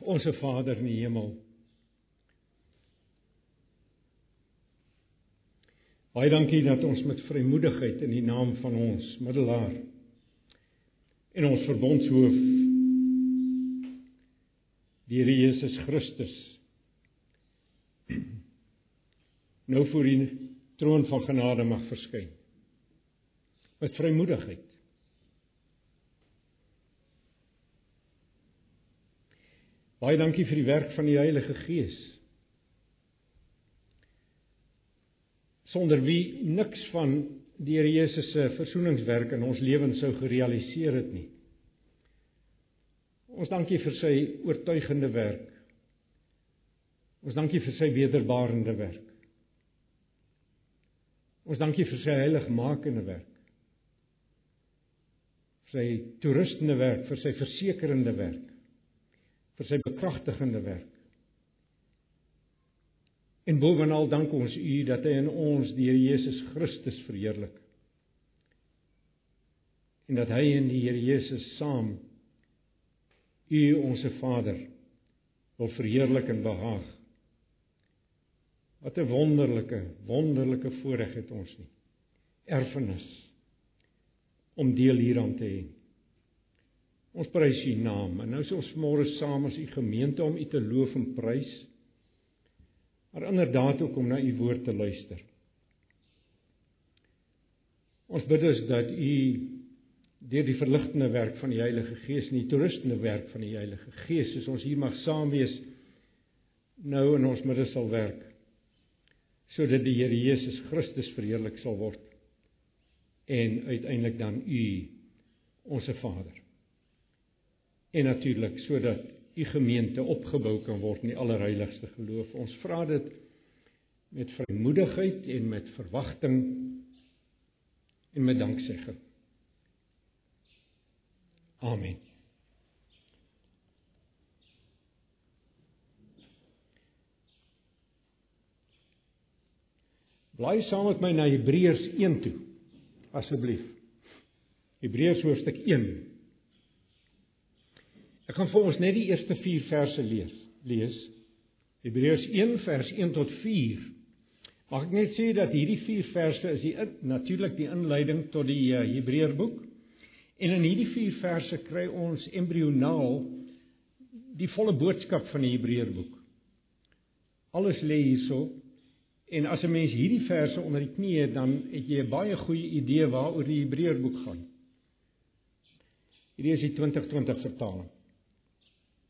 Onse Vader in die hemel. Baie dankie dat ons met vrymoedigheid in die naam van ons middelaar en ons verbondshoof die Here Jesus Christus nou voor die troon van genade mag verskyn met vrymoedigheid Baie dankie vir die werk van die Heilige Gees. Sonder wie niks van die Here Jesus se versoeningswerk in ons lewens sou gerealiseer het nie. Ons dankie vir sy oortuigende werk. Ons dankie vir sy wederbarende werk. Ons dankie vir sy heiligmakende werk. Vir sy toerustende werk, vir sy versekerende werk vir sy bekragtigende werk. En bovenal dank ons U dat hy in ons die Here Jesus Christus verheerlik. En dat hy en die Here Jesus saam U ons Vader wil verheerlik en behaag. Wat 'n wonderlike, wonderlike voorreg het ons nie. Erfenis om deel hieraan te hê. Ons prys U naam. En nou is ons môre saam as U gemeente om U te loof en prys. Maar inderdaad ook om na U woord te luister. Ons bid dus dat U deur die verligtende werk van die Heilige Gees en die toerustende werk van die Heilige Gees, soos ons hier mag saam wees nou in ons midde sal werk sodat die Here Jesus Christus verheerlik sal word en uiteindelik dan U ons Vader en natuurlik sodat u gemeente opgebou kan word in die allerheiligste geloof. Ons vra dit met vrymoedigheid en met verwagting en met danksegging. Amen. Blaai saam met my na Hebreërs 1 toe. Asseblief. Hebreërs hoofstuk 1 Ek gaan vir ons net die eerste 4 verse lees. Lees Hebreërs 1 vers 1 tot 4. Mag ek net sê dat hierdie 4 verse is die natuurlik die inleiding tot die uh, Hebreërboek. En in hierdie 4 verse kry ons embrionaal die volle boodskap van die Hebreërboek. Alles lê hierso. En as 'n mens hierdie verse onder die knie het, dan het jy 'n baie goeie idee waaroor die Hebreërboek gaan. Hierdie is die 2020 vertaling.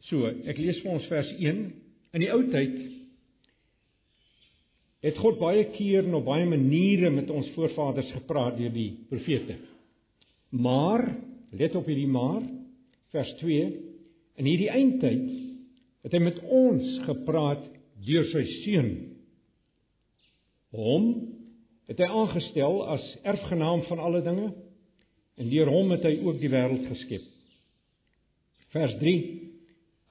So, ek lees vir ons vers 1. In die ou tyd het God baie keer en op baie maniere met ons voorvaders gepraat deur die profete. Maar, let op hierdie maar, vers 2, in hierdie eindtyd het hy met ons gepraat deur sy seun. Hom het hy aangestel as erfgenaam van alle dinge en deur hom het hy ook die wêreld geskep. Vers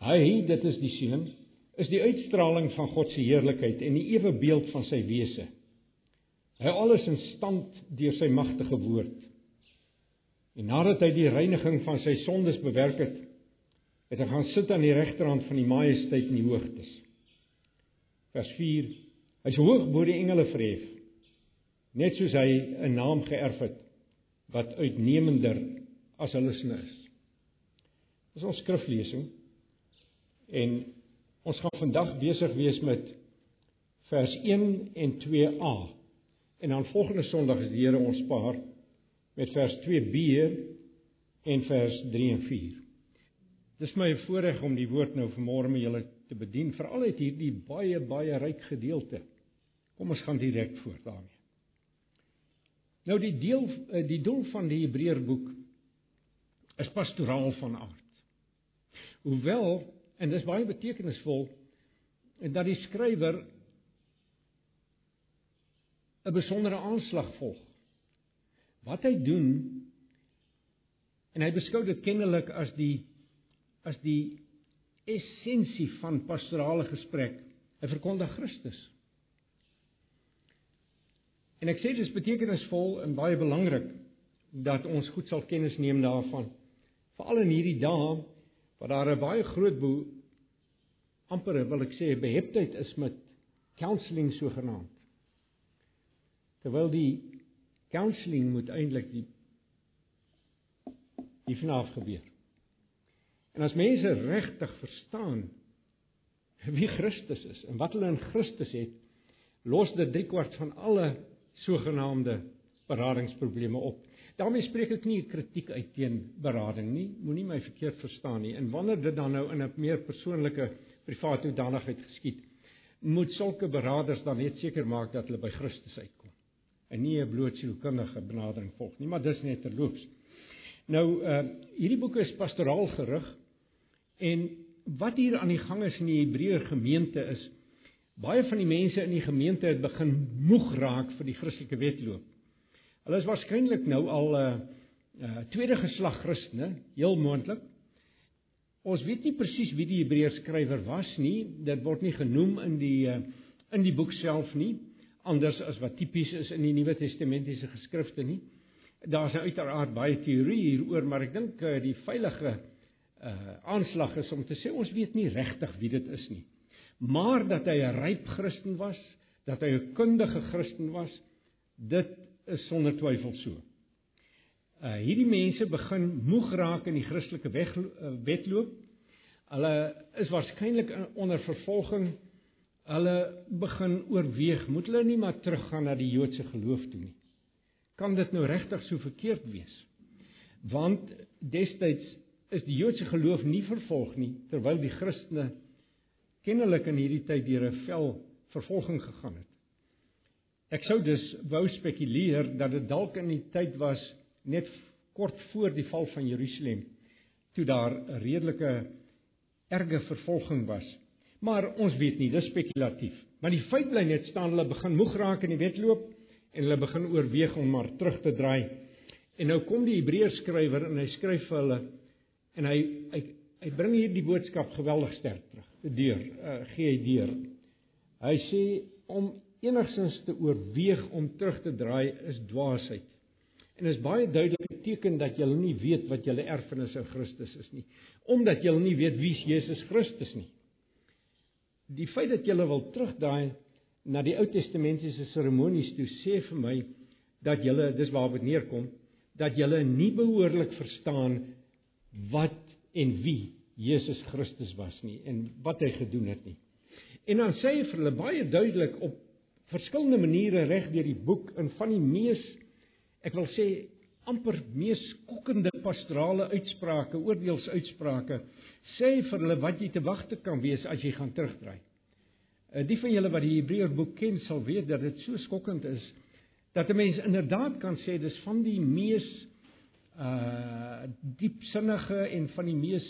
Hy, dit is die seun, is die uitstraling van God se heerlikheid en die ewe beeld van sy wese. Hy alles in stand deur sy magtige woord. En nadat hy die reiniging van sy sondes bewerk het, het hy gaan sit aan die regterhand van die majesteit in die hoogtes. Vers 4. Hy is hoog bo die engele verhef, net soos hy 'n naam geërf het wat uitnemender as hulle is. Dis ons skriflesing. En ons gaan vandag besig wees met vers 1 en 2a. En dan volgende Sondag is die Here ons spaar met vers 2b en vers 3 en 4. Dis my voorreg om die woord nou vanmôre met julle te bedien, veral uit hierdie baie baie ryk gedeelte. Kom ons gaan direk voort daarmee. Nou die deel eh, die doel van die Hebreërboek is pastoraal van aard. Hoewel En dis baie betekenisvol en dat die skrywer 'n besondere aanslag volg. Wat hy doen en hy beskou dit kennelik as die as die essensie van pastorale gesprek. Hy verkondig Christus. En ek sê dit is betekenisvol en baie belangrik dat ons goed sal kennis neem daarvan. Veral in hierdie dae waar daar 'n baie groot amper wil ek sê beheptheid is met counselling sogenaamd. Terwyl die counselling moet eintlik die die vanaf gebeur. En as mense regtig verstaan wie Christus is en wat hulle in Christus het, los dit 3 kwart van alle sogenaamde beradingsprobleme op. daarmee spreek ek nie kritiek uit teen berading nie. Moenie my verkeerd verstaan nie. En wanneer dit dan nou in 'n meer persoonlike privaat hoedanigheid geskied, moet sulke beraders dan net seker maak dat hulle by Christus uitkom en nie 'n bloot sielkundige benadering volg nie, maar dis net terloops. Nou uh hierdie boek is pastoraal gerig en wat hier aan die gang is in die Hebreë gemeente is baie van die mense in die gemeente het begin moeg raak vir die Christelike wedloop. Hulle is waarskynlik nou al 'n uh, uh, tweede geslag Christene, heel moontlik. Ons weet nie presies wie die Hebreërs skrywer was nie. Dit word nie genoem in die uh, in die boek self nie, anders as wat tipies is in die Nuwe Testamentiese geskrifte nie. Daar's nou uiteraard baie teorie hieroor, maar ek dink uh, die veilige uh aanslag is om te sê ons weet nie regtig wie dit is nie. Maar dat hy 'n ryp Christen was, dat hy 'n kundige Christen was, dit is sonder twyfel so. Uh hierdie mense begin moeg raak in die Christelike weg, uh, wedloop. Hulle is waarskynlik onder vervolging. Hulle begin oorweeg, moet hulle nie maar teruggaan na die Joodse geloof toe nie. Kan dit nou regtig so verkeerd wees? Want destyds is die Joodse geloof nie vervolg nie, terwyl die Christene kennelik in hierdie tyd deur 'n vel vervolging gegaan het. Ek sou dus wou spekuleer dat dit dalk in die tyd was net kort voor die val van Jerusalem toe daar 'n redelike erge vervolging was. Maar ons weet nie, dis spekulatief. Maar die feit bly net staan hulle begin moeg raak in die wedloop en hulle begin oorweeg om maar terug te draai. En nou kom die Hebreërs skrywer en hy skryf vir hulle en hy hy hy bring hier die boodskap geweldig sterk terug. Deur uh, gee hy deur. Hy sê om enigsins te oorweeg om terug te draai is dwaasheid. En is baie duidelike teken dat jy nie weet wat jou erfenis in Christus is nie, omdat jy nie weet wie Jesus Christus nie. Die feit dat jy wil terugdraai na die Ou Testamentiese seremonies toe sê vir my dat jy dis waar dit neerkom dat jy nie behoorlik verstaan wat en wie Jesus Christus was nie en wat hy gedoen het nie. En dan sê hy vir hulle baie duidelik op verskillende maniere reg deur die boek in van die mees ek wil sê amper mees skokkende pastorale uitsprake, oordeelsuitsprake sê vir hulle wat jy te wagte kan wees as jy gaan terugdraai. Uh, die van julle wat die Hebreërboek ken sal weet dat dit so skokkend is dat 'n mens inderdaad kan sê dis van die mees uh diepsinnige en van die mees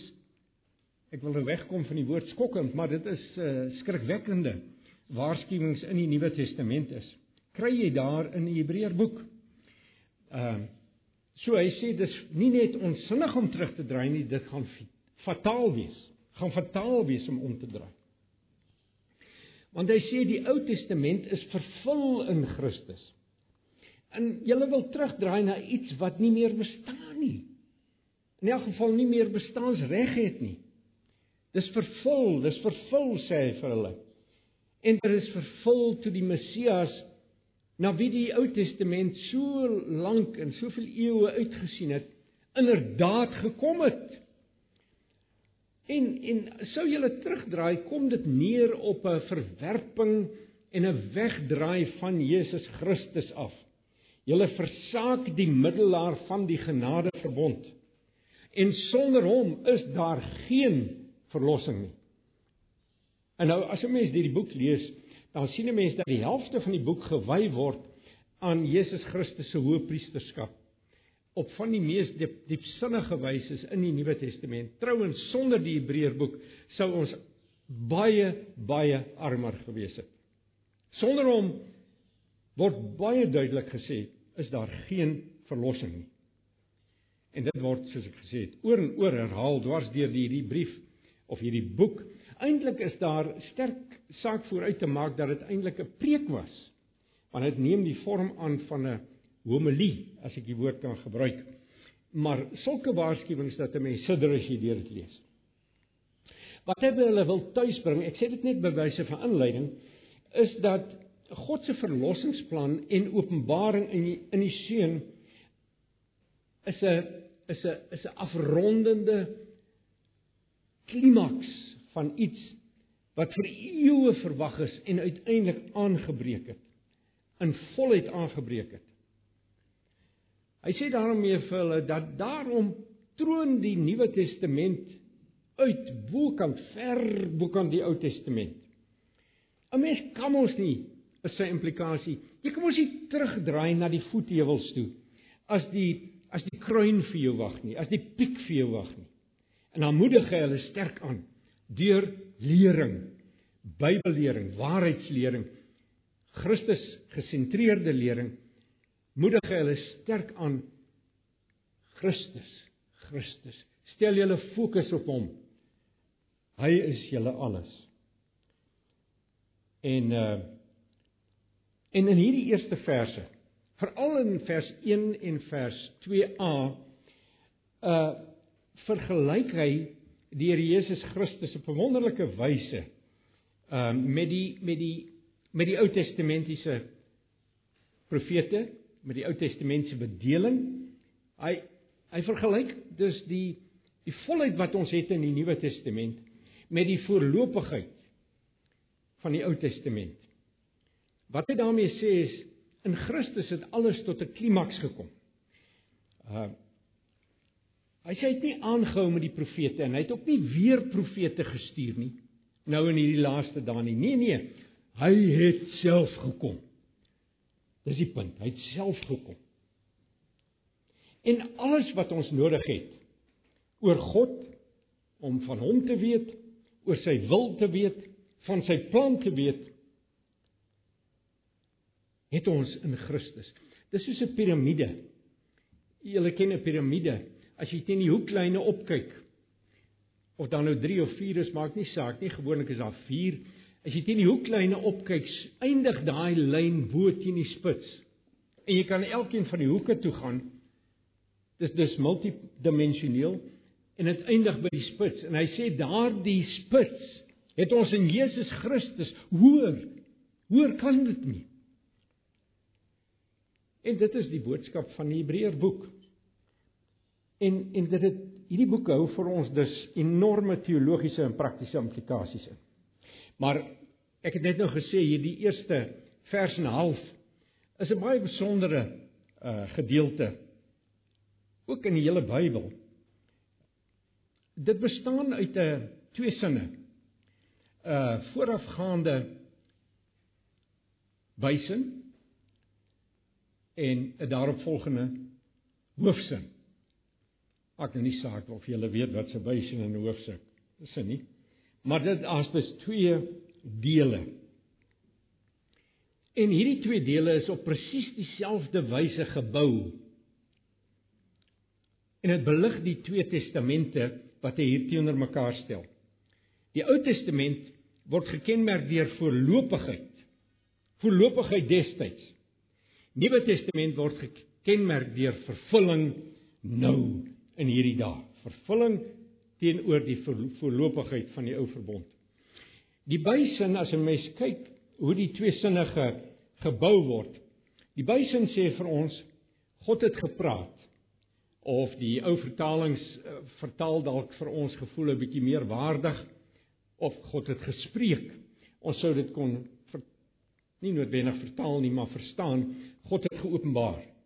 ek wil nou wegkom van die woord skokkend, maar dit is uh skrikwekkende waarskuwings in die Nuwe Testament is. Kry jy daar in die Hebreërboek? Ehm so hy sê dis nie net onsinnig om terug te draai nie, dit gaan fataal wees. Gaan fataal wees om om te draai. Want hy sê die Ou Testament is vervul in Christus. En jy wil terugdraai na iets wat nie meer bestaan nie. In elk geval nie meer bestaansreg het nie. Dis vervul, dis vervul sê hy vir hulle en dit is vervul toe die Messias na wie die Ou Testament so lank en soveel eeue uitgesien het, inderdaad gekom het. En en sou jy terugdraai, kom dit neer op 'n verwerping en 'n wegdraai van Jesus Christus af. Julle versaak die middelaar van die genadeverbond. En sonder hom is daar geen verlossing nie. En nou as 'n mens hierdie boek lees, dan sien 'n mens dat die helfte van die boek gewy word aan Jesus Christus se hoëpriesterskap op van die mees diep, diepsinnige wyse in die Nuwe Testament. Trouwens sonder die Hebreërboek sou ons baie baie armer gewees het. Sonder hom word baie duidelik gesê is daar geen verlossing nie. En dit word soos ek gesê het oor en oor herhaal dwars deur hierdie brief of hierdie boek Eintlik is daar sterk saak vooruit te maak dat dit eintlik 'n preek was. Want dit neem die vorm aan van 'n homilie, as ek die woord kan gebruik. Maar sulke waarskuwings dat 'n mens sidder as jy dit lees. Wat hy hulle wil tuisbring, ek sê dit net by wyse van inleiding, is dat God se verlossingsplan en openbaring in die, in die seun is 'n is 'n is 'n afrondende klimaks van iets wat vir eeue verwag is en uiteindelik aangebreek het in volheid aangebreek het. Hy sê daarmee vir hulle dat daarom troon die Nuwe Testament uit bokant ver bokant die Ou Testament. 'n Mens kan ons nie is sy implikasie. Jy kan mos nie terugdraai na die voetheuwels toe as die as die kruin vir jou wag nie, as die piek vir jou wag nie. En dan moedig hy hulle sterk aan deur lering, Bybellering, waarheidslering, Christus gesentreerde lering, moedig hulle sterk aan Christus, Christus. Stel julle fokus op hom. Hy is julle alles. En uh en in hierdie eerste verse, veral in vers 1 en vers 2a, uh vergelyk hy die Here Jesus Christus op 'n wonderlike wyse uh met die met die met die Ou Testamentiese profete, met die Ou Testamentiese bedeling. Hy hy vergelyk dus die die volheid wat ons het in die Nuwe Testament met die voorlopigheid van die Ou Testament. Wat hy daarmee sê is in Christus het alles tot 'n klimaks gekom. Uh hy sê hy het nie aangehou met die profete en hy het ook nie weer profete gestuur nie nou in hierdie laaste dae nie. Nee nee, hy het self gekom. Dis die punt, hy het self gekom. En alles wat ons nodig het oor God om van hom te weet, oor sy wil te weet, van sy plan te weet, het ons in Christus. Dis soos 'n piramide. Julle ken 'n piramide. As jy teen die hoeklyne opkyk, of dan nou 3 of 4 is, maak nie saak nie. Gewoonlik is daar 4. As jy teen die hoeklyne opkyk, eindig daai lyn bo teen die spits. En jy kan elkeen van die hoeke toe gaan. Dis dis multidimensioneel en dit eindig by die spits. En hy sê daardie spits het ons in Jesus Christus hoor. Hoor kan dit nie. En dit is die boodskap van die Hebreërboek. En en dit het hierdie boek hou vir ons dus enorme teologiese en praktiese implikasies in. Maar ek het net nou gesê hierdie eerste vers en 'n half is 'n baie besondere uh gedeelte ook in die hele Bybel. Dit bestaan uit 'n uh, twee sinne. Uh voorafgaande bysin en 'n daaropvolgende hoofsin. Ek nou nie saak of jy weet wat se bysin en hoofsin is nie. Maar dit as bes twee dele. En hierdie twee dele is op presies dieselfde wyse gebou. En dit belig die twee testamente wat hy hier teenoor mekaar stel. Die Ou Testament word gekenmerk deur voorlopigheid. Voorlopigheid destyds. Nuwe Testament word gekenmerk deur vervulling nou in hierdie dae. Vervulling teenoor die voorlopigheid van die ou verbond. Die bysin as 'n mens kyk hoe die twee sinne ge, gebou word. Die bysin sê vir ons God het gepraat of die ou vertalings uh, vertaal dalk vir ons gevoel 'n bietjie meer waardig of God het gespreek. Ons sou dit kon ver, nie noodwendig vertaal nie, maar verstaan, God het geopenbaar.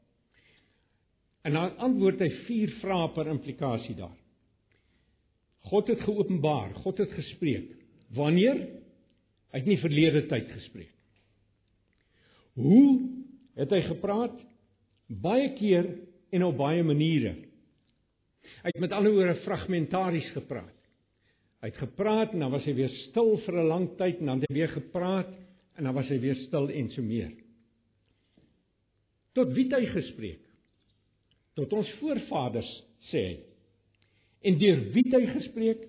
En dan antwoord hy vier vrae per implikasie daar. God het geopenbaar, God het gespreek. Wanneer? Hy het nie verlede tyd gespreek. Hoe het hy gepraat? Baie keer en op baie maniere. Hy het met ander woorde fragmentaries gepraat. Hy het gepraat en dan was hy weer stil vir 'n lang tyd en dan het hy weer gepraat en dan was hy weer stil en so meer. Tot wie het hy gespreek? Tot ons voorvaders sê hy. En deur wie het hy gespreek?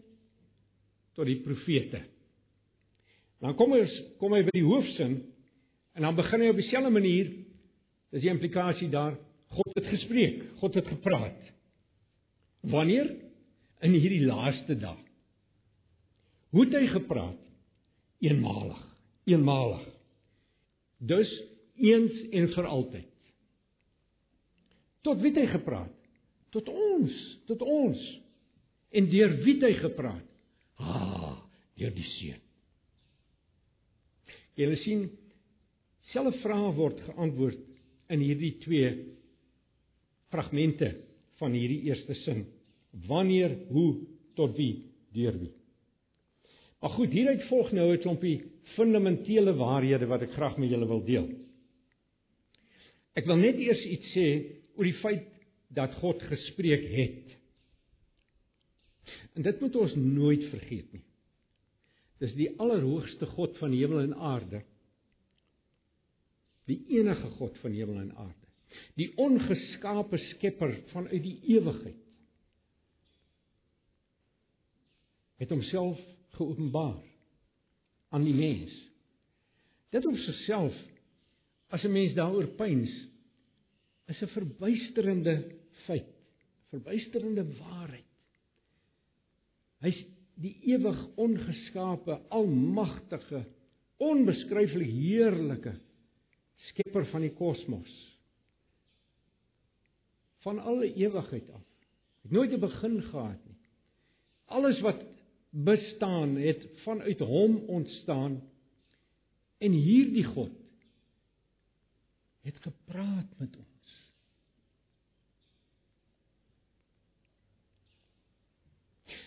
Tot die profete. Dan kom ons kom hy by die hoofsin en dan begin hy op dieselfde manier. Dis die implikasie daar. God het gespreek, God het gepraat. Wanneer? In hierdie laaste dag. Hoe het hy gepraat? Eenmalig, eenmalig. Dus eens en vir altyd. Tot wie het hy gepraat? Tot ons, tot ons. En deur wie het hy gepraat? Ah, deur die Seun. Julle sien, selfe vrae word geantwoord in hierdie twee fragmente van hierdie eerste sin. Wanneer, hoe, tot wie, deur wie. Maar goed, hieruit volg nou 'n klompie fundamentele waarhede wat ek graag met julle wil deel. Ek wil net eers iets sê oor die feit dat God gespreek het. En dit moet ons nooit vergeet nie. Dis die allerhoogste God van hemel en aarde. Die enige God van hemel en aarde. Die ongeskaapte skepper vanuit die ewigheid. Het homself geopenbaar aan die mens. Dit op sigself as 'n mens daaroor pyns is 'n verbuisterende feit, verbuisterende waarheid. Hy's die ewig ongeskape, almagtige, onbeskryflik heerlike skepper van die kosmos. Van alle ewigheid af. Het nooit 'n begin gehad nie. Alles wat bestaan het vanuit hom ontstaan en hierdie God het gepraat met ons.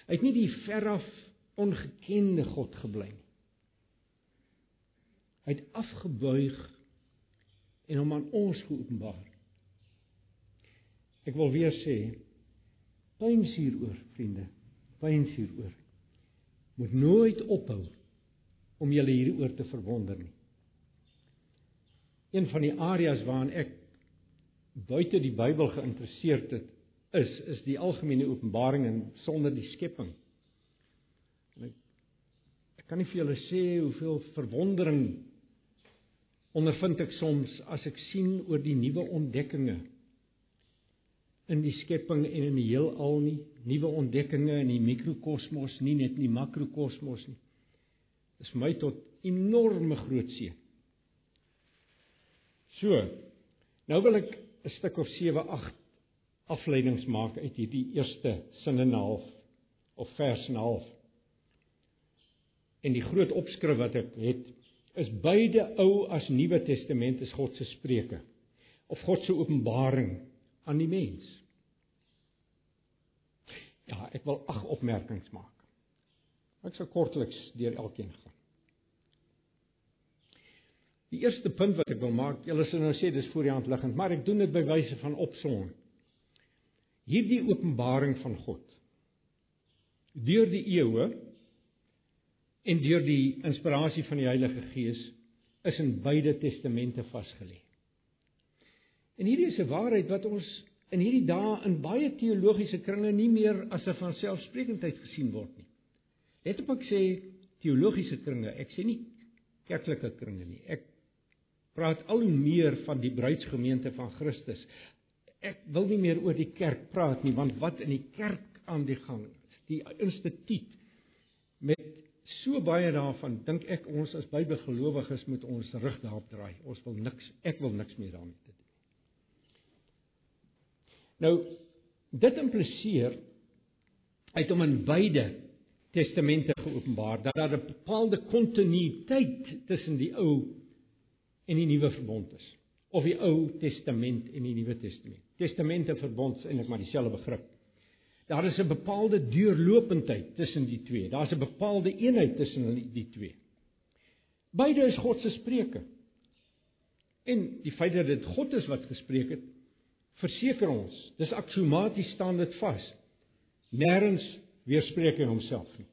Hy het nie die veraf ongekende God gebly nie. Hy het afgebuig en hom aan ons geopenbaar. Ek wil weer sê, pyns hieroor, vriende, pyns hieroor. Moet nooit ophou om julle hieroor te verwonder nie. Een van die areas waaraan ek buite die Bybel geïnteresseerd het, is is die algemene openbaring en sonder die skepping. En ek ek kan nie vir julle sê hoeveel verwondering ondervind ek soms as ek sien oor die nuwe ontdekkinge in die skepping en in die heelal nie, nuwe ontdekkinge in die mikrokosmos nie, net in die makrokosmos nie. Vir my tot enorme groot seën. So. Nou wil ek 'n stuk of 7, 8 afleidings maak uit hierdie eerste sin en 'n half of vers en 'n half. En die groot opskrif wat ek het is beide Ou as Nuwe Testament is God se spreuke of God se openbaring aan die mens. Ja, ek wil ag opmerkings maak. Ek sou kortliks deur elkeen gaan. Die eerste punt wat ek wil maak, julle sal nou sê dis voor die hand liggend, maar ek doen dit by wyse van opsomming. Hierdie openbaring van God deur die eeue en deur die inspirasie van die Heilige Gees is in beide testamente vasgelê. En hierdie is 'n waarheid wat ons in hierdie dae in baie teologiese kringe nie meer as 'n vanselfsprekendheid gesien word nie. Let op ek sê teologiese kringe, ek sê nie kerklike kringe nie. Ek praat al hoe meer van die bruidsgemeente van Christus. Ek wil nie meer oor die kerk praat nie, want wat in die kerk aan die gang is, die instituut met so baie daarvan dink ek ons as Bybelgelowiges moet ons rug daarop draai. Ons wil niks, ek wil niks meer daarmee te doen. Nou dit impliseer uit om in beide testamente geopenbaar dat daar 'n bepaalde kontinuïteit tussen die Ou en die Nuwe Verbond is of die Ou Testament en die Nuwe Testament. Testamente verbond is eintlik maar dieselfde begrip. Daar is 'n bepaalde deurlopendheid tussen die twee. Daar's 'n bepaalde eenheid tussen die twee. Beide is God se spreuke. En die feit dat dit God is wat gespreek het, verseker ons, dis aksiomaties staan dit vas. Nêrens weerspreek hy homself nie.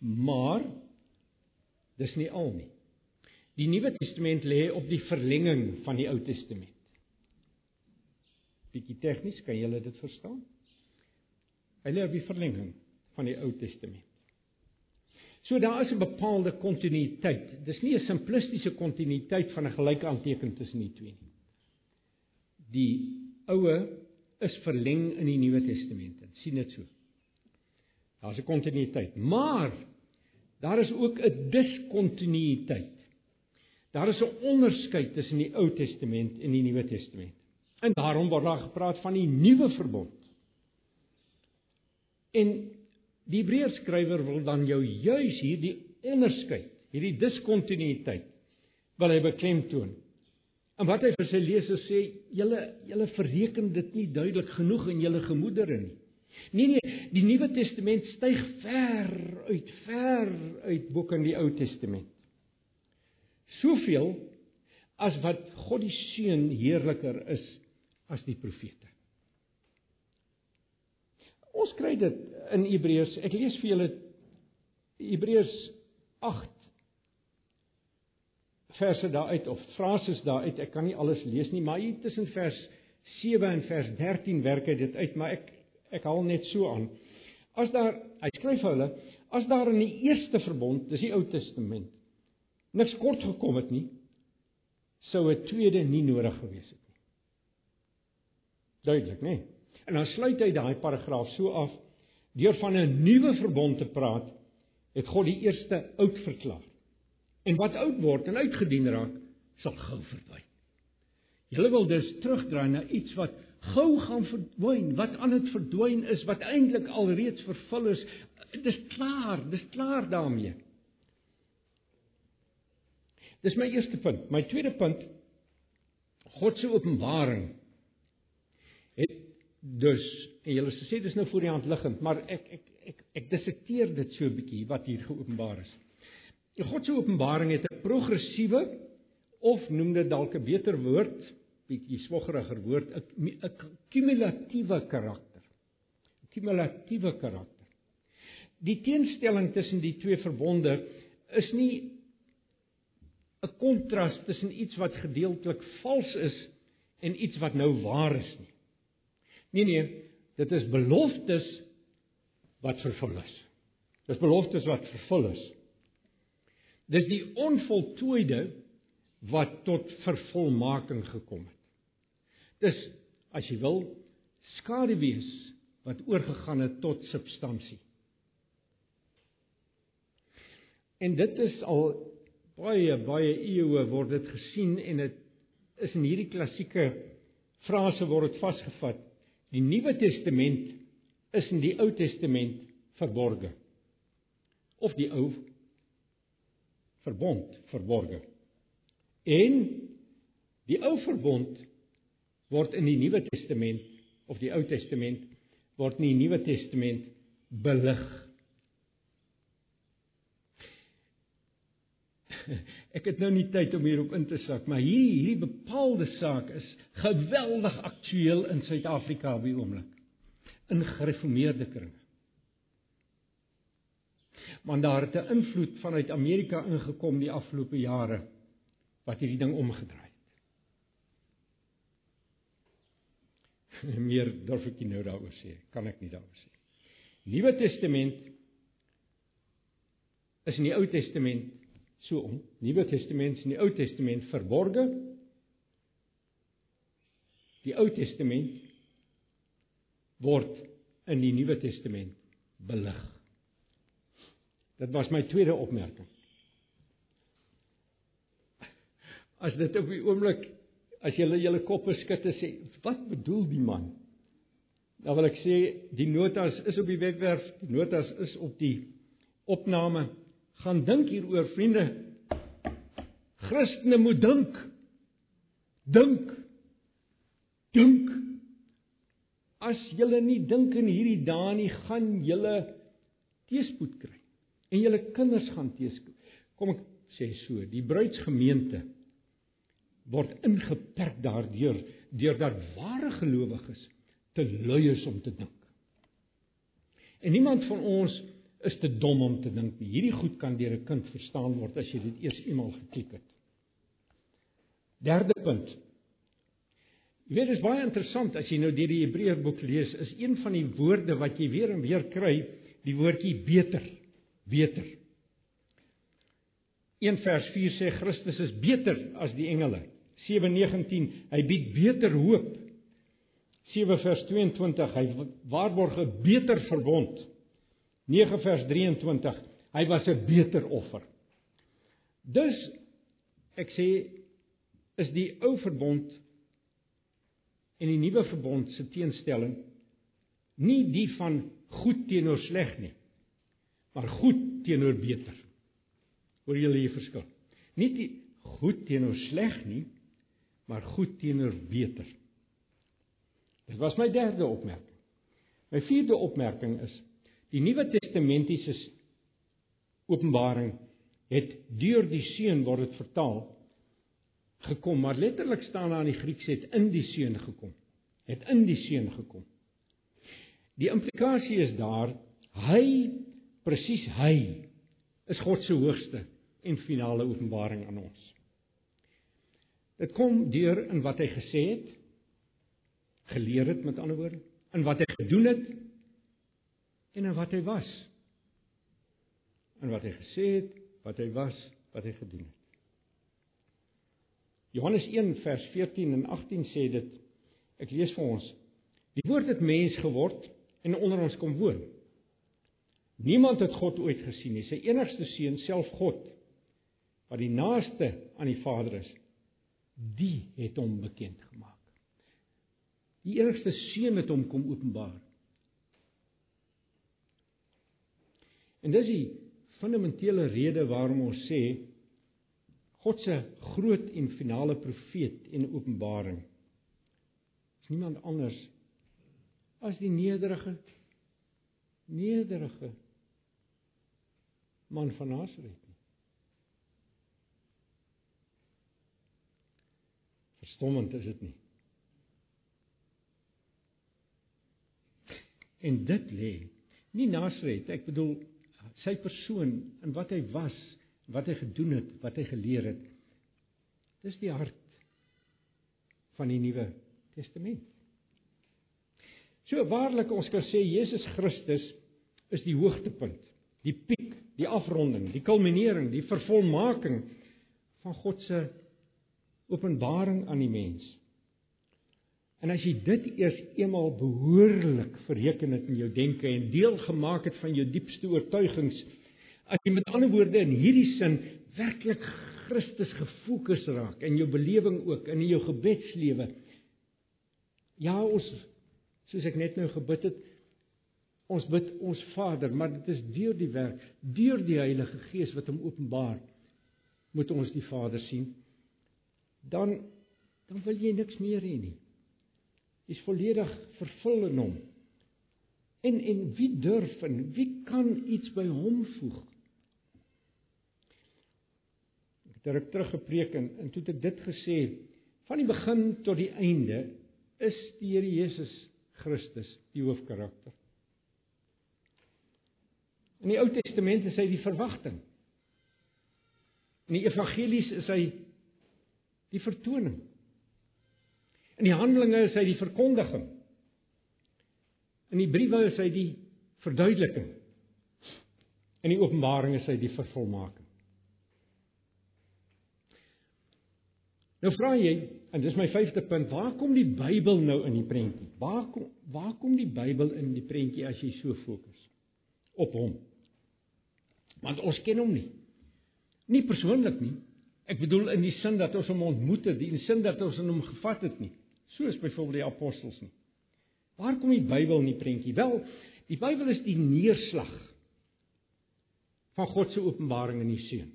Maar dis nie al nie. Die Nuwe Testament lê op die verlenging van die Ou Testament. Bietjie tegnies, kan julle dit verstaan? Hy lê op die verlenging van die Ou Testament. So daar is 'n bepaalde kontinuïteit. Dis nie 'n simplistiese kontinuïteit van 'n gelyke aanteken tussen die twee nie die oue is verleng in die Nuwe Testament. sien dit so. Daar's 'n kontinuïteit, maar daar is ook 'n diskontinuïteit. Daar is 'n onderskeid tussen die Ou Testament en die Nuwe Testament. En daarom word daar gepraat van die nuwe verbond. En die Hebreërskrywer wil dan jou juis hierdie onderskeid, hierdie diskontinuïteit wil hy beklemtoon. En wat hy vir sy lesers sê, julle julle verreken dit nie duidelik genoeg in julle gemoedere nie. Nee nee, die Nuwe Testament styg ver uit, ver uit boeke in die Ou Testament. Soveel as wat God die Seun heerliker is as die profete. Ons kry dit in Hebreërs. Ek lees vir julle Hebreërs 8 verse daaruit of frases daaruit. Ek kan nie alles lees nie, maar hier tussen vers 7 en vers 13 werk hy dit uit, maar ek ek haal net so aan. As daar hy skryf vir hulle, as daar in die eerste verbond, dis die Ou Testament, niks kort gekom het nie, sou 'n tweede nie nodig gewees het. Duidelik, nê? En dan sluit hy daai paragraaf so af deur van 'n nuwe verbond te praat, het God die eerste oud verklaar. En wat oud word en uitgedien raak, sal gou verdwyn. Julle wil dus terugdraai na iets wat gou gaan verdwyn, wat aan dit verdwyn is, wat eintlik alreeds vervul is. Dis klaar, dis klaar daarmee. Dis my eerste punt. My tweede punt God se openbaring dus en julle sê dis nou voor die hand liggend, maar ek ek ek ek dissekteer dit so 'n bietjie wat hier geopenbaar is. God se openbaring het 'n progressiewe of noem dit dalk 'n beter woord, bietjie swoggeriger woord, 'n kumulatiewe karakter. 'n Kumulatiewe karakter. Die teenstelling tussen die twee verbonde is nie 'n kontras tussen iets wat gedeeltelik vals is en iets wat nou waar is nie. Nee nee, dit is beloftes wat vervul is. Dis beloftes wat vervul is. Dis die onvoltooide wat tot vervolmaking gekom het. Dis as jy wil skaduwees wat oorgegaan het tot substansie. En dit is al baie baie eeue word dit gesien en dit is in hierdie klassieke frase word dit vasgevat. Die Nuwe Testament is in die Ou Testament verborge. Of die Ou verbond verborge. En die Ou verbond word in die Nuwe Testament of die Ou Testament word in die Nuwe Testament belig ek het nou nie tyd om hierop in te sak, maar hierdie hierdie bepaalde saak is geweldig aktueel in Suid-Afrika op die oomblik in gereformeerde kringe. Want daar het 'n invloed vanuit Amerika ingekom die afgelope jare wat hierdie ding omgedraai het. Meer durf ek nie nou daaroor sê, kan ek nie daaroor sê. Nuwe Testament is in die Ou Testament so om. Nuwe Testament en die Ou Testament verborge. Die Ou Testament word in die Nuwe Testament belig. Dit was my tweede opmerking. As dit op die oomblik as jy julle koppe skud en sê wat bedoel die man? Dan wil ek sê die notas is op die webwerf, die notas is op die opname gaan dink hieroor vriende. Christene moet dink. Dink. Dink. As julle nie dink in hierdie dae nie, gaan julle teëspoed kry. En julle kinders gaan teëspoed. Kom ek sê so, die bruidsgemeente word ingeperk daardeur deurdat ware gelowiges te lui is om te dink. En niemand van ons is te dom om te dink nie. Hierdie goed kan deur 'n kind verstaan word as jy dit eers eenmal geklik het. Derde punt. Jy weet dit is baie interessant as jy nou deur die Hebreërboek lees, is een van die woorde wat jy weer en weer kry, die woordjie beter. Beter. 1 vers 4 sê Christus is beter as die engele. 7:19 hy bied beter hoop. 7 vers 22 hy waarborg 'n beter verbond. 9 vers 23. Hy was 'n beter offer. Dus ek sê is die ou verbond en die nuwe verbond se teenstelling nie die van goed teenoor sleg nie, maar goed teenoor beter. Hoor julle hier verskil? Nie die goed teenoor sleg nie, maar goed teenoor beter. Dit was my derde opmerking. My vierde opmerking is die Nuwe Testamentiese Openbaring het deur die seun word dit vertaal gekom, maar letterlik staan daar in die Grieks het in die seun gekom. Het in die seun gekom. Die implikasie is daar hy presies hy is God se hoogste en finale openbaring aan ons. Dit kom deur in wat hy gesê het, geleer het met ander woorde, in wat hy gedoen het en in wat hy was. In wat hy gesê het, wat hy was, wat hy gedoen het. Johannes 1 vers 14 en 18 sê dit. Ek lees vir ons. Die woord het mens geword en onder ons kom woon. Niemand het God ooit gesien nie. Sy enigste seun, self God, wat die naaste aan die Vader is, die het hom bekend gemaak. Die enigste seun het hom kom openbaar. En dis die fundamentele rede waarom ons sê God se groot en finale profeet en openbaring is niemand anders as die nederige nederige man van Nasaret nie. Verstommend is dit nie. En dit lê nie Nasaret, ek bedoel sy persoon en wat hy was, wat hy gedoen het, wat hy geleer het. Dis die hart van die Nuwe Testament. So waarlik ons kan sê Jesus Christus is die hoogtepunt, die piek, die afronding, die kulminering, die vervolmaking van God se openbaring aan die mens. En as jy dit eers eenmal behoorlik verreken het in jou denke en deel gemaak het van jou diepste oortuigings, as jy met ander woorde in hierdie sin werklik Christus gefokus raak in jou belewing ook in jou gebedslewe. Ja, ons soos ek net nou gebid het, ons bid ons Vader, maar dit is deur die werk, deur die Heilige Gees wat hom openbaar, moet ons die Vader sien. Dan dan wil jy niks meer hê nie is volledig vervul in hom. En en wie durf en wie kan iets by hom voeg? Ek het terug gepreek en, en toe het ek dit gesê, van die begin tot die einde is die Here Jesus Christus die hoofkarakter. In die Ou Testament is hy die verwagting. In die evangelies is hy die vertoning. In die Handelinge is hy die verkondiging. In die briewe is hy die verduideliking. In die Openbaring is hy die vervolmaking. Nou vra jy, en dis my vyfde punt, waar kom die Bybel nou in die prentjie? Waar kom waar kom die Bybel in die prentjie as jy so fokus op hom? Want ons ken hom nie. Nie persoonlik nie. Ek bedoel in die sin dat ons hom ontmoet het, in die sin dat ons in hom gevat het nie soos byvoorbeeld die apostels nie. Waar kom die Bybel in die prentjie? Wel, die Bybel is die neerslag van God se openbaring in die Seun.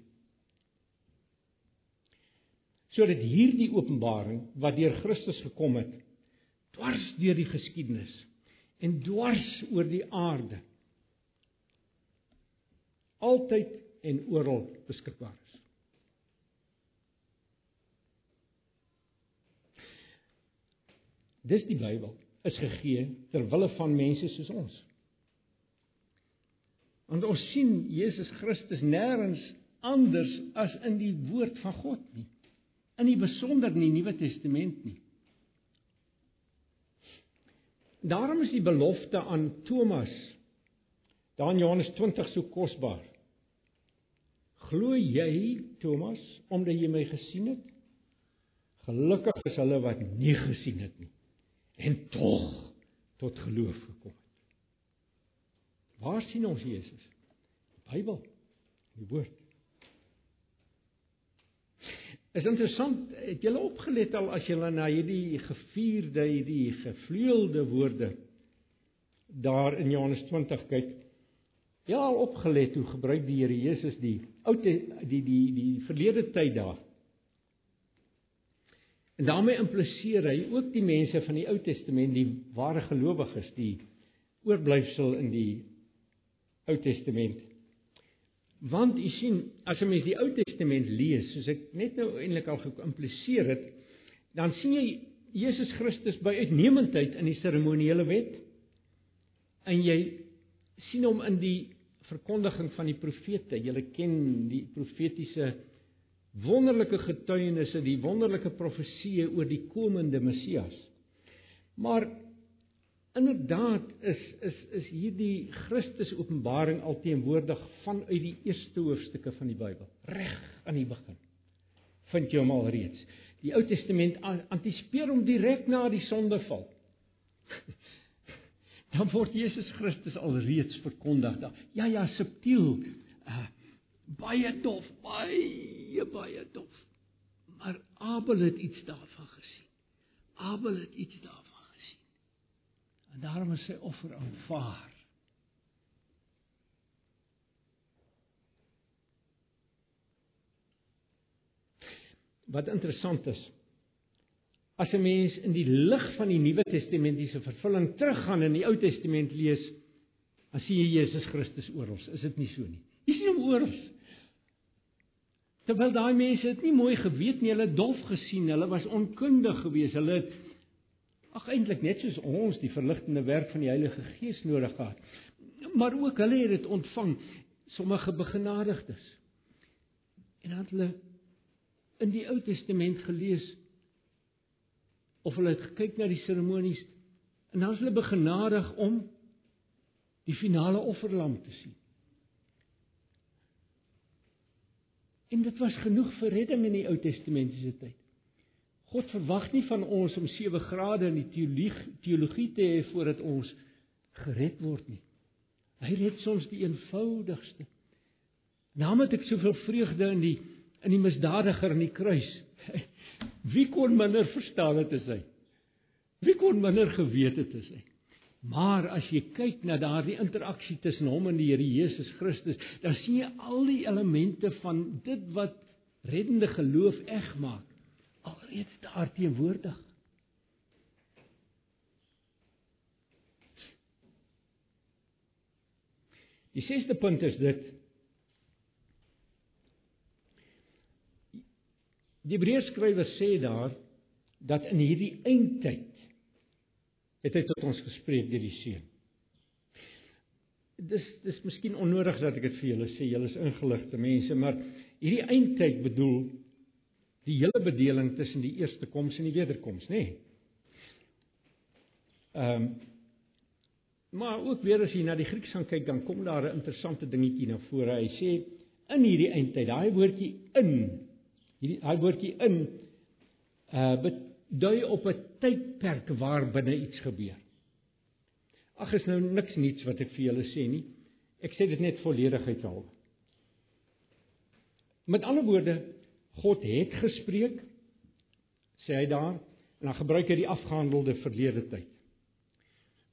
Sodat hierdie openbaring wat deur Christus gekom het, dwars deur die geskiedenis en dwars oor die aarde altyd en oral beskikbaar is. Dis die Bybel is gegee ter wille van mense soos ons. Want ons sien Jesus Christus nêrens anders as in die woord van God nie. In die besonder in die Nuwe Testament nie. Daarom is die belofte aan Thomas daar in Johannes 20 so kosbaar. Glo jy Thomas omdat jy my gesien het? Gelukkig is hulle wat nie gesien het nie en tog tot geloof gekom het. Waar sien ons Jesus? Die Bybel, die woord. Is interessant, het julle opgelet al as julle na hierdie gevierde, hierdie gevleuelde woorde daar in Johannes 20 kyk? Ja, opgelet hoe gebruik die Here Jesus die ou die die die die verlede tyd daar. En daarmee impliseer hy ook die mense van die Ou Testament, die ware gelowiges, die oorblyfsel in die Ou Testament. Want u sien, as 'n mens die Ou Testament lees, soos ek net nou eintlik al geïmpliseer het, dan sien jy Jesus Christus by uitnemendheid in die seremoniele wet. En jy sien hom in die verkondiging van die profete. Jy ken die profetiese wonderlike getuienisse, die wonderlike profeseë oor die komende Messias. Maar Inderdaad is is is hierdie Christus Openbaring alteenoordig vanuit die eerste hoofstukke van die Bybel, reg aan die begin. Vind jy hom al reeds? Die Ou Testament antisipeer hom direk na die sondeval. Dan word Jesus Christus al reeds verkondig. Ja ja, subtiel. Baie dof, baie baie dof. Maar Abel het iets daarvan gesien. Abel het iets daarvan En daarom is sy offer aanvaar. Wat interessant is, as 'n mens in die lig van die Nuwe Testamentiese vervulling teruggaan in die Ou Testament lees, dan sien jy Jesus Christus oral. Is dit nie so nie? Jy sien hom oral. Terwyl daai mense dit nie mooi geweet nie, hulle het dof gesien, hulle was onkundig geweest, hulle het ag eintlik net soos ons die verligtende werk van die Heilige Gees nodig gehad. Maar ook hulle het dit ontvang, sommige begenadigdes. En dan het hulle in die Ou Testament gelees of hulle het gekyk na die seremonies en dan is hulle begenadig om die finale offerlam te sien. En dit was genoeg vir redding in die Ou Testamentiese tyd. God verwag nie van ons om 7 grade in die teologie, teologie te hê voordat ons gered word nie. Hy red soms die eenvoudigste. Naam het ek soveel vreugde in die in die misdadiger in die kruis. Wie kon minder verstaan het as hy? Wie kon minder geweet het as hy? Maar as jy kyk na daardie interaksie tussen hom en die Here Jesus Christus, dan sien jy al die elemente van dit wat reddende geloof eg maak alreeds daar teenwoordig. Die sesde punt is dit Die Hebreërskrywer sê daar dat in hierdie eindtyd het hy tot ons gespreek deur die seun. Dis dis miskien onnodig dat ek dit vir julle sê, julle is ingeligte mense, maar hierdie eindtyd bedoel die hele bedeling tussen die eerste koms en die wederkoms, nê? Nee. Ehm um, maar ook weer as jy na die Grieks gaan kyk, dan kom daar 'n interessante dingetjie na vore. Hy sê in hierdie eindtyd, daai woordjie in, hierdie daai woordjie in uh dui op 'n tydperk waar binne iets gebeur. Ag is nou niks niets wat ek vir julle sê nie. Ek sê dit net volledigheidshalwe. Met ander woorde, God het gespreek sê hy daar en dan gebruik hy die afgehandelde verlede tyd.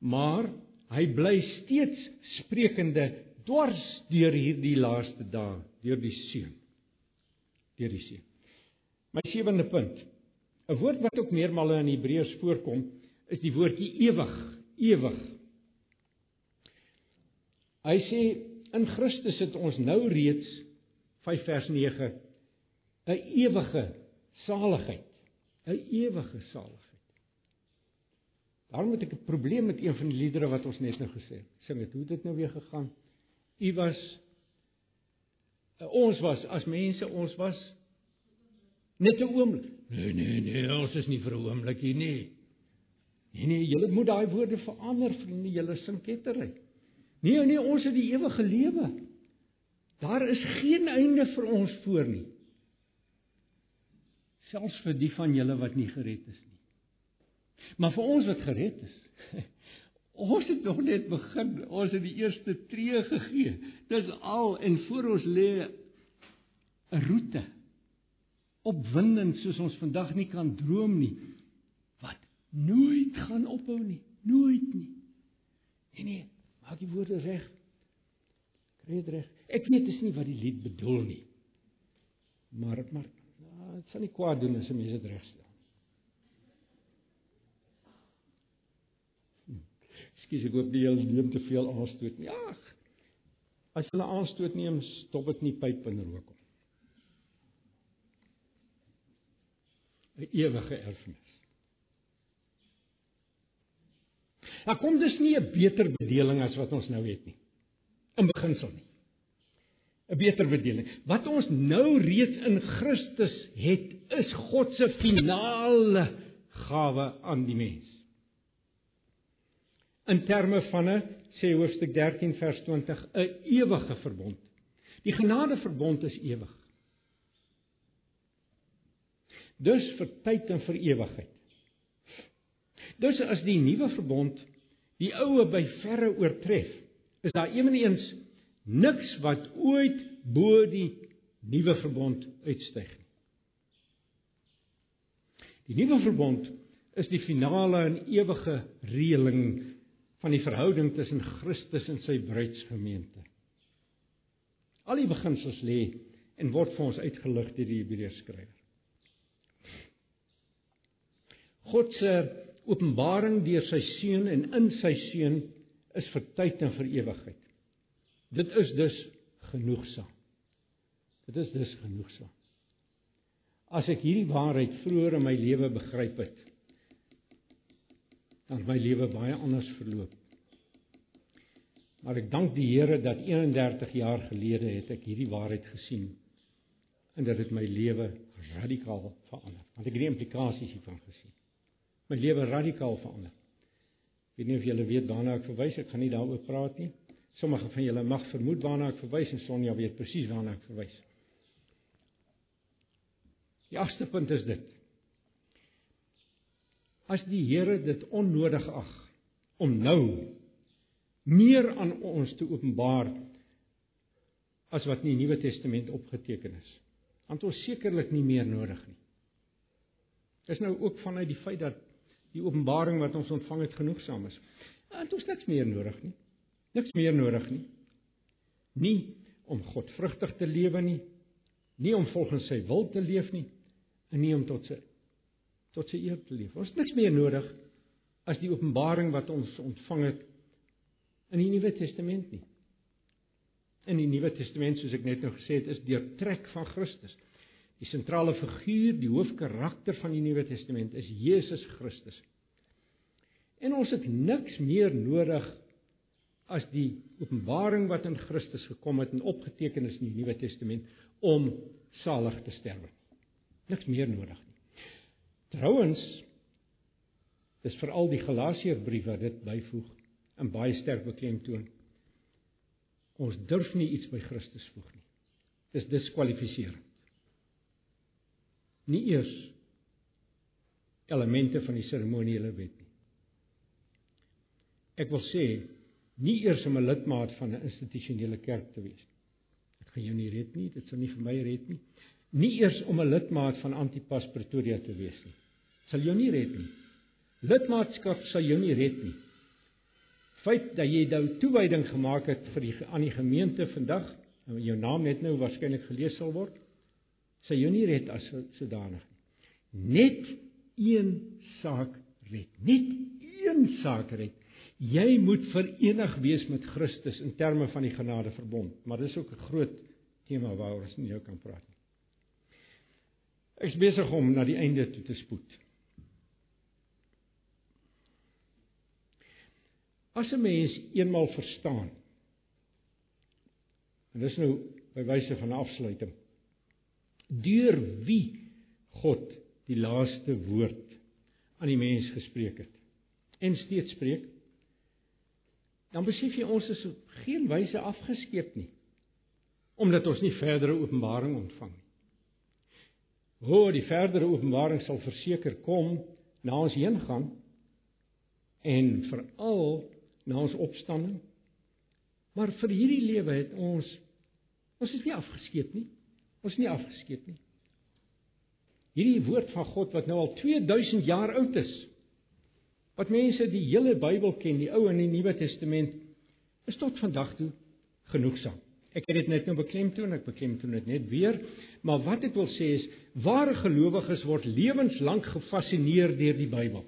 Maar hy bly steeds sprekende dwars deur hierdie laaste dae deur die seun. Deur die seun. My sewende punt. 'n Woord wat ook meermale in Hebreërs voorkom, is die woordjie ewig, ewig. Hy sê in Christus het ons nou reeds 5 vers 9 'n ewige saligheid, 'n ewige saligheid. Daarom het ek 'n probleem met een van die liedere wat ons net nou gesê het. Sing dit, hoe het dit nou weer gegaan? U was ons was as mense, ons was net 'n oomblik. Nee, nee, nee, ons is nie vir 'n oomblik hier nie. Nee, nee, julle moet daai woorde verander, vriende, julle sing kettery. Nee, nee, ons het die ewige lewe. Daar is geen einde vir ons voor nie selfs vir die van julle wat nie gered is nie. Maar vir ons wat gered is, Ons het nog net begin. Ons het die eerste tree gegee. Dis al en voor ons lê 'n roete. Opwindend soos ons vandag nie kan droom nie. Wat nooit gaan ophou nie. Nooit nie. Nee nee, maak die woorde reg. Kry dit reg. Ek weet dis nie wat die lied bedoel nie. Maar maar nou, dit sal nie kwaad doen as 'n mens dit regstel. Skus ek hoop die hele neem te veel aanstoot nie. Ag. As hulle aanstoot neem, stop dit nie pyp en rook 'n Ewige erfenis. Nou kom dis nie 'n beter bedeling as wat ons nou het nie. In beginsel nie. 'n Beter bedeling. Wat ons nou reeds in Christus het, is God se finale gawe aan die mens in terme van 'n sê hoofstuk 13 vers 20 'n ewige verbond. Die genadeverbond is ewig. Dus vir tyd en vir ewigheid. Dus as die nuwe verbond die oue by verre oortref, is daar eweneens niks wat ooit bo die nuwe verbond uitstyg nie. Die nuwe verbond is die finale en ewige reëling van die verhouding tussen Christus en sy bruidsgemeente. Al die beginsels lê en word vir ons uitgelig deur die Hebreërs skrywer. God se openbaring deur sy seun en in sy seun is vir tyd en vir ewigheid. Dit is dus genoegsaam. Dit is dus genoegsaam. As ek hierdie waarheid vroeër in my lewe begryp het, dan my lewe baie anders verloop. Maar ek dank die Here dat 31 jaar gelede het ek hierdie waarheid gesien en dit het my lewe radikaal verander. Want ek het die implikasies hiervan gesien. My lewe radikaal verander. Ek weet nie of julle weet waarna ek verwys, ek gaan nie daaroor praat nie. Sommige van julle mag vermoed waarna ek verwys en Sonja weet presies waarna ek verwys. Die eerste punt is dit as die Here dit onnodig ag om nou meer aan ons te openbaar as wat in die Nuwe Testament opgeteken is. Want ons sekerlik nie meer nodig nie. Dis nou ook vanuit die feit dat die openbaring wat ons ontvang het genoegsaam is. Want ons niks meer nodig nie. Niks meer nodig nie. Nie om godvrugtig te lewe nie, nie om volgens sy wil te leef nie, en nie om tot sy tot sy eer te leef. Ons niks meer nodig as die openbaring wat ons ontvang het in die Nuwe Testament nie. In die Nuwe Testament, soos ek net nou gesê het, is deurtrek van Christus. Die sentrale figuur, die hoofkarakter van die Nuwe Testament is Jesus Christus. En ons het niks meer nodig as die openbaring wat in Christus gekom het en opgeteken is in die Nuwe Testament om salig te sterwe. Niks meer nodig nie. Trouwens is veral die Galasiërbrief wat dit byvoeg en baie sterk beklemtoon. Ons durf nie iets by Christus voeg nie. Dis diskwalifiserend. Nie eers elemente van die seremoniele wet nie. Ek wil sê nie eers om 'n lidmaat van 'n institusionele kerk te wees. Dit gaan jou nie red nie, dit sal nie vir my red nie. Nie eers om 'n lidmaat van Antipas Pretoria te wees nie sal jou nie red nie. Lidmaatskap sal jou nie red nie. Feit dat jy nou toewyding gemaak het vir die aan die gemeente vandag jou naam net nou waarskynlik gelees sal word, sal jou nie red as sodanig nie. Net een saak red. Net een saak red. Jy moet verenig wees met Christus in terme van die genadeverbond, maar dis ook 'n groot tema waaroor ons nie nou kan praat nie. Ek is besig om na die einde toe te spoed. As 'n mens eenmal verstaan. En dis nou by wyse van afsluiting. Deur wie God die laaste woord aan die mens gespreek het en steeds spreek, dan besef jy ons is op geen wyse afgeskeep nie omdat ons nie verdere openbaring ontvang nie. Hoe die verdere openbaring sal verseker kom na ons heen gaan en veral na ons opstanding. Maar vir hierdie lewe het ons ons is nie afgeskeep nie. Ons nie afgeskeep nie. Hierdie woord van God wat nou al 2000 jaar oud is. Wat mense die hele Bybel ken, die Ou en die Nuwe Testament, is tot vandag toe genoegsaam. Ek het dit net nou beklemtoon, ek beklemtoon dit net weer, maar wat ek wil sê is ware gelowiges word lewenslank gefassineer deur die Bybel.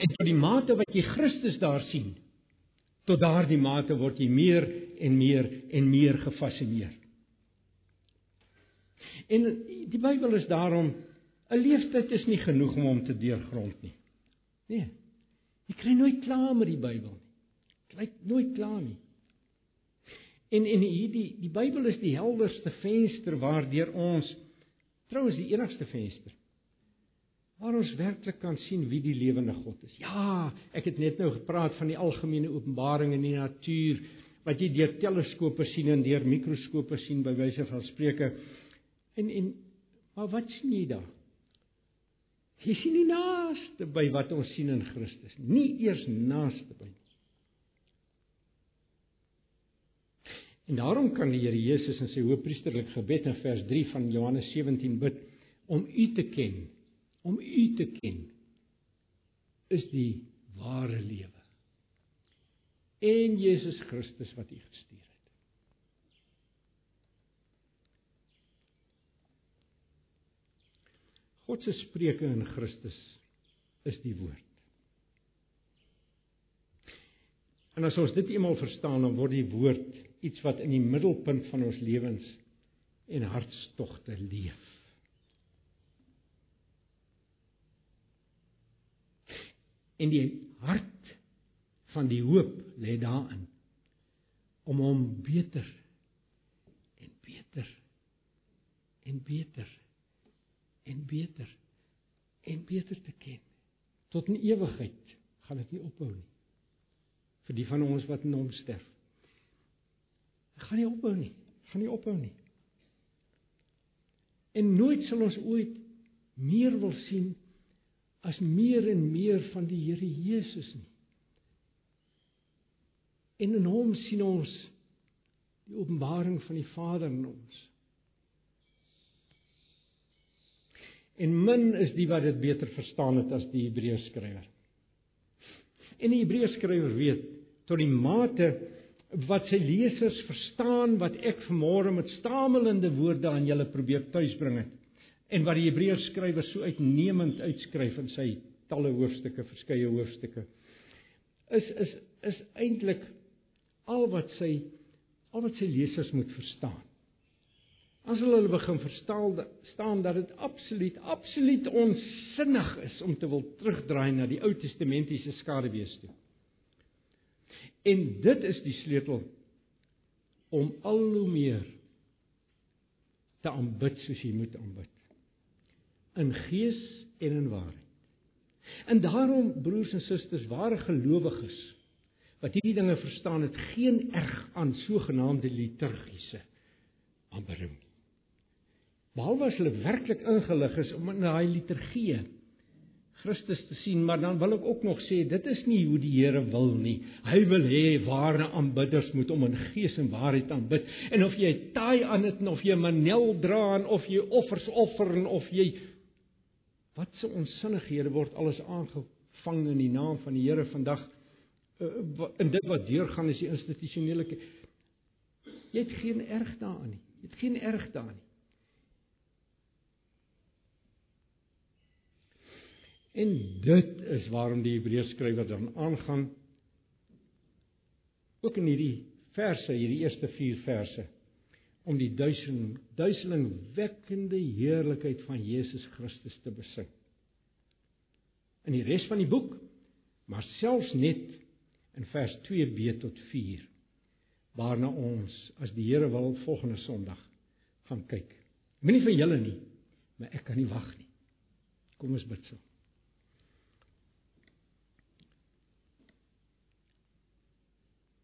En tot die mate wat jy Christus daar sien, tot daardie mate word jy meer en meer en meer gefassineer. En die Bybel is daarom 'n leeftyd is nie genoeg om hom te deurgrond nie. Nee. Jy kry nooit klaar met die Bybel nie. Kry nooit klaar nie. En en hierdie die Bybel is die helderste venster waardeur ons trouens die enigste venster waar ons werklik kan sien wie die lewende God is. Ja, ek het net nou gepraat van die algemene openbaring in die natuur wat jy deur teleskope sien en deur mikroskope sien by wyse van spreuke. En en maar wat sien jy daar? Jy sien nie naaste by wat ons sien in Christus nie, nie eers naaste by nie. En daarom kan die Here Jesus in sy hoëpriesterlik gebed in vers 3 van Johannes 17 bid om U te ken. Om U te ken is die ware lewe. En Jesus Christus wat U gestuur het. God se spreuke in Christus is die woord. En as ons dit eenmal verstaan, dan word die woord iets wat in die middelpunt van ons lewens en hartstogte leef. En die hart van die hoop lê daarin om hom beter en beter en beter en beter en beter te ken. Tot in ewigheid gaan dit nie ophou nie. Vir die van ons wat in hom sterf. Dit gaan nie ophou nie. Gaan nie ophou nie. En nooit sal ons ooit meer wil sien as meer en meer van die Here Jesus nie. En in hom sien ons die openbaring van die Vader in ons. En min is die wat dit beter verstaan het as die Hebreërs skrywer. En die Hebreërs skrywer weet tot die mate wat sy lesers verstaan wat ek vanmôre met stamelende woorde aan julle probeer tuisbring het en wat die Hebreërs skrywer so uitnemend uitskryf in sy talle hoofstukke, verskeie hoofstukke is is is eintlik al wat sy al wat sy lesers moet verstaan. As hulle hulle begin verstaan staan dat dit absoluut absoluut onsinnig is om te wil terugdraai na die Ou Testamentiese skaduwees toe. En dit is die sleutel om al hoe meer te aanbid soos jy moet aanbid. In gees en in waarheid. En daarom broers en susters, ware gelowiges wat hierdie dinge verstaan, het geen erg aan sogenaamde liturgiese aanbidding. Behalwe as hulle werklik ingelig is om in daai liturgie Christus te sien, maar dan wil ek ook nog sê dit is nie hoe die Here wil nie. Hy wil hê ware aanbidders moet hom in gees en waarheid aanbid. En of jy taai aan dit of jy manel dra en of jy offers offer en of jy wat se onsinnighede word alles aangevang in die naam van die Here vandag in dit wat deurgaan is die institusionele jy het geen erg daaraan nie. Jy het geen erg daaraan nie. En dit is waarom die Hebreërs skrywer dan aangaan ook in hierdie verse, hierdie eerste 4 verse om die duiseling duiselingwekkende heerlikheid van Jesus Christus te besing. In die res van die boek, maar selfs net in vers 2b tot 4 waarna ons as die Here wil volgende Sondag gaan kyk. Moenie vir julle nie, maar ek kan nie wag nie. Kom ons bid saam.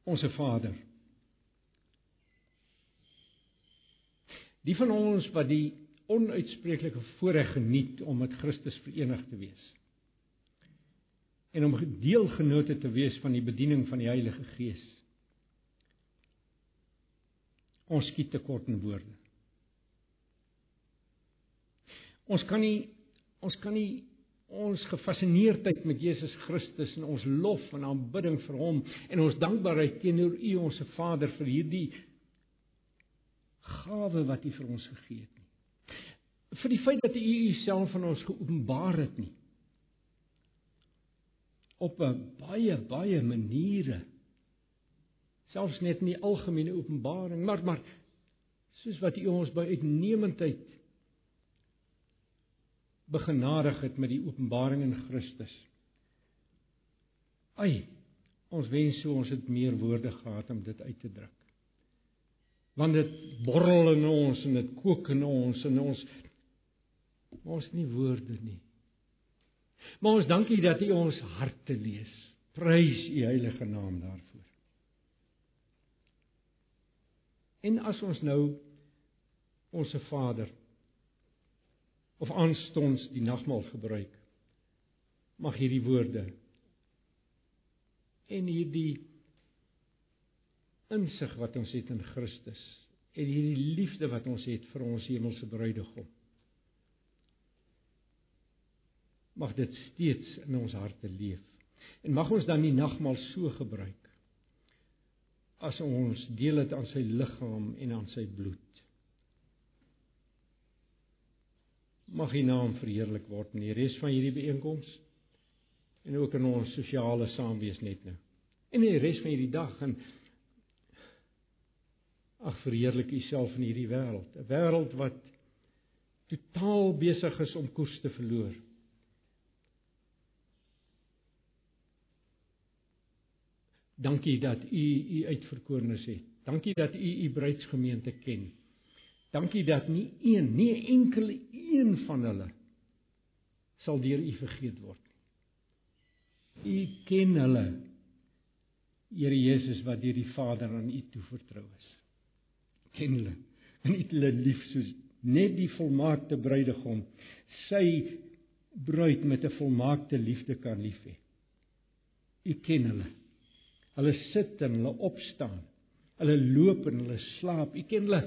Onse Vader. Die van ons wat die onuitspreeklike voorreg geniet om met Christus verenig te wees. en om deelgenote te wees van die bediening van die Heilige Gees. Ons skiet te kort in woorde. Ons kan nie ons kan nie ons gefassineerdheid met Jesus Christus en ons lof en aanbidding vir hom en ons dankbaarheid teenoor U ons Vader vir hierdie gawe wat U vir ons gegee het nie. Vir die feit dat U Uself aan ons geopenbaar het nie. Op 'n baie baie maniere. Selfs net in die algemene openbaring, maar maar soos wat U ons by uitnemendheid begenadig het met die openbaring in Christus. Ai, ons wens so ons het meer woorde gehad om dit uit te druk. Want dit borrel in ons en dit kook in ons en ons ons nie woorde nie. Maar ons dankie dat U ons harte lees. Prys U heilige naam daarvoor. En as ons nou ons Vader of aanstonds die nagmaal gebruik. Mag hierdie woorde en hierdie insig wat ons het in Christus en hierdie liefde wat ons het vir ons hemelse bruidegom mag dit steeds in ons harte leef en mag ons dan die nagmaal so gebruik as ons deel het aan sy liggaam en aan sy bloed mag U naam verheerlik word in die res van hierdie byeenkoms en ook in ons sosiale saamwees net nou. En in die res van hierdie dag en ag verheerlik U self in hierdie wêreld, 'n wêreld wat totaal besig is om koers te verloor. Dankie dat U U uitverkorenes het. Dankie dat U U bruidsgemeente ken. Dankie dat nie een, nie 'n enkele een van hulle sal deur U vergeet word nie. U ken hulle. Here Jesus wat deur die Vader aan U toevertrou is. Ken hulle. En het hulle lief soos net die volmaakte bruidegom sy bruid met 'n volmaakte liefde kan lief hê. U ken hulle. Hulle sit en hulle opstaan. Hulle loop en hulle slaap. U ken hulle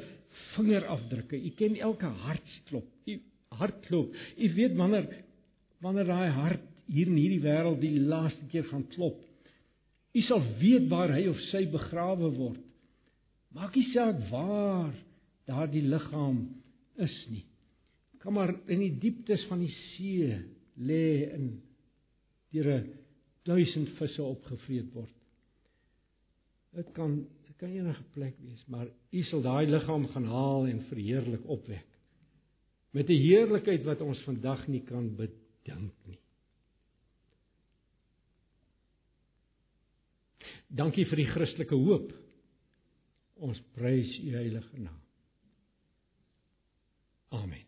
vingerafdrukke. U ken elke hartklop. U hartklop. U weet wanneer wanneer daai hart hier in hierdie wêreld die laaste keer gaan klop. U sal weet waar hy of sy begrawe word. Maak nie saak waar daardie liggaam is nie. Kom maar in die dieptes van die see lê in deur 'n duisend visse opgevreet word. Dit kan Dit kan enige plek wees, maar U sal daai liggaam gaan haal en verheerlik opwek. Met 'n heerlikheid wat ons vandag nie kan bedink nie. Dankie vir die Christelike hoop. Ons prys U heilige naam. Amen.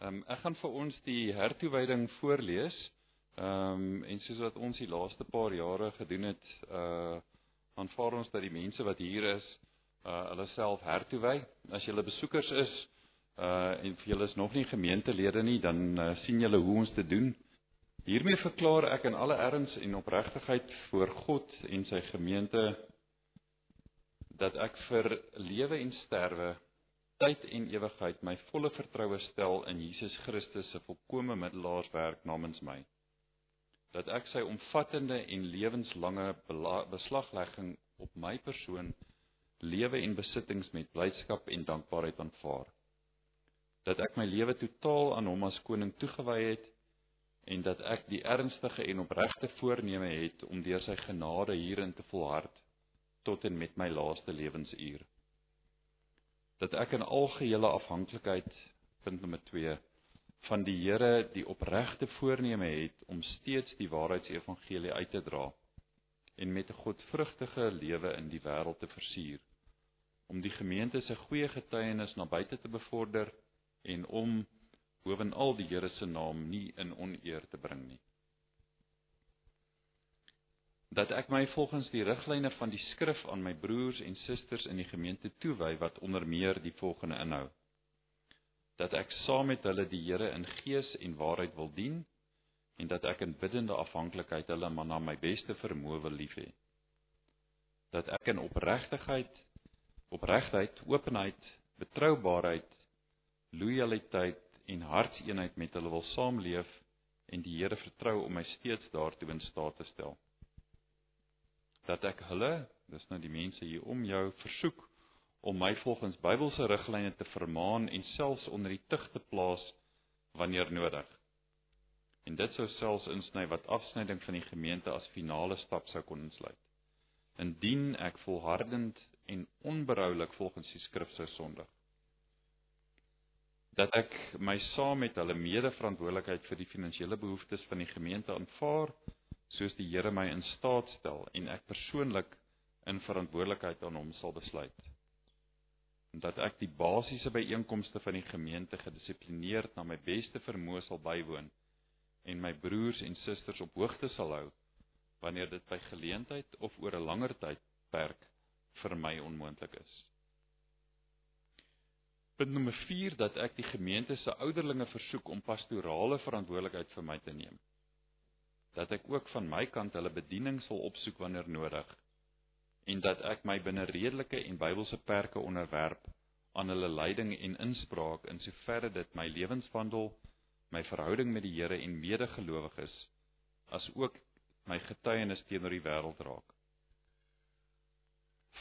Ehm um, ek gaan vir ons die hertoewyding voorlees. Ehm um, en soos wat ons die laaste paar jare gedoen het, uh aanvaar ons dat die mense wat hier is, uh hulle self hertoewy. As julle besoekers is, uh en vir julle is nog nie gemeentelede nie, dan uh, sien julle hoe ons dit doen. Hiermee verklaar ek in alle erns en opregtigheid voor God en sy gemeente dat ek vir lewe en sterwe, tyd en ewigheid my volle vertroue stel in Jesus Christus se volkomme middelaarswerk namens my dat ek sy omvattende en lewenslange beslaglegging op my persoon lewe en besittings met blydskap en dankbaarheid aanvaar. Dat ek my lewe totaal aan hom as koning toegewy het en dat ek die ernstige en opregte voorneme het om deur sy genade hierin te volhard tot en met my laaste lewensuur. Dat ek in algehele afhanklikheid punt nommer 2 van die Here die opregte voorneme het om steeds die waarheidsevangelie uit te dra en met 'n godvrugtige lewe in die wêreld te versier om die gemeente se goeie getuienis na buite te bevorder en om bovenal die Here se naam nie in oneer te bring nie. Dat ek my volgens die riglyne van die skrif aan my broers en susters in die gemeente toewy wat onder meer die volgende inhou dat ek saam met hulle die Here in gees en waarheid wil dien en dat ek in biddende afhanklikheid hulle maar na my beste vermoë wil lief hê. Dat ek in opregtigheid, opregtheid, openheid, betroubaarheid, lojaliteit en hartseenheid met hulle wil saamleef en die Here vertrou om my steeds daartoe in staat te stel. Dat ek hulle, dis nou die mense hier om jou versoek om my volgens Bybelse riglyne te vermaan en selfs onder die tug te plaas wanneer nodig. En dit sou selfs insny wat afsnyding van die gemeente as finale stap sou kon insluit. Indien ek volhardend en onberoulik volgens die skrif sou sondig dat ek my saam met hulle mede-verantwoordelikheid vir die finansiële behoeftes van die gemeente aanvaar soos die Here my in staat stel en ek persoonlik in verantwoordelikheid aan hom sal besluit. Dat ek die basiese byeenkomste van die gemeente gedissiplineerd na my beste vermoë sal bywoon en my broers en susters op hoogte sal hou wanneer dit by geleentheid of oor 'n langer tydperk vir my onmoontlik is. Punt nommer 4 dat ek die gemeente se ouderlinge versoek om pastorale verantwoordelikheid vir my te neem. Dat ek ook van my kant hulle bediening sal opsoek wanneer nodig en dat ek my binne redelike en Bybelse perke onderwerp aan hulle leiding en inspraak in soverre dit my lewenswandel, my verhouding met die Here en medegelowiges as ook my getuienis teenoor die wêreld raak.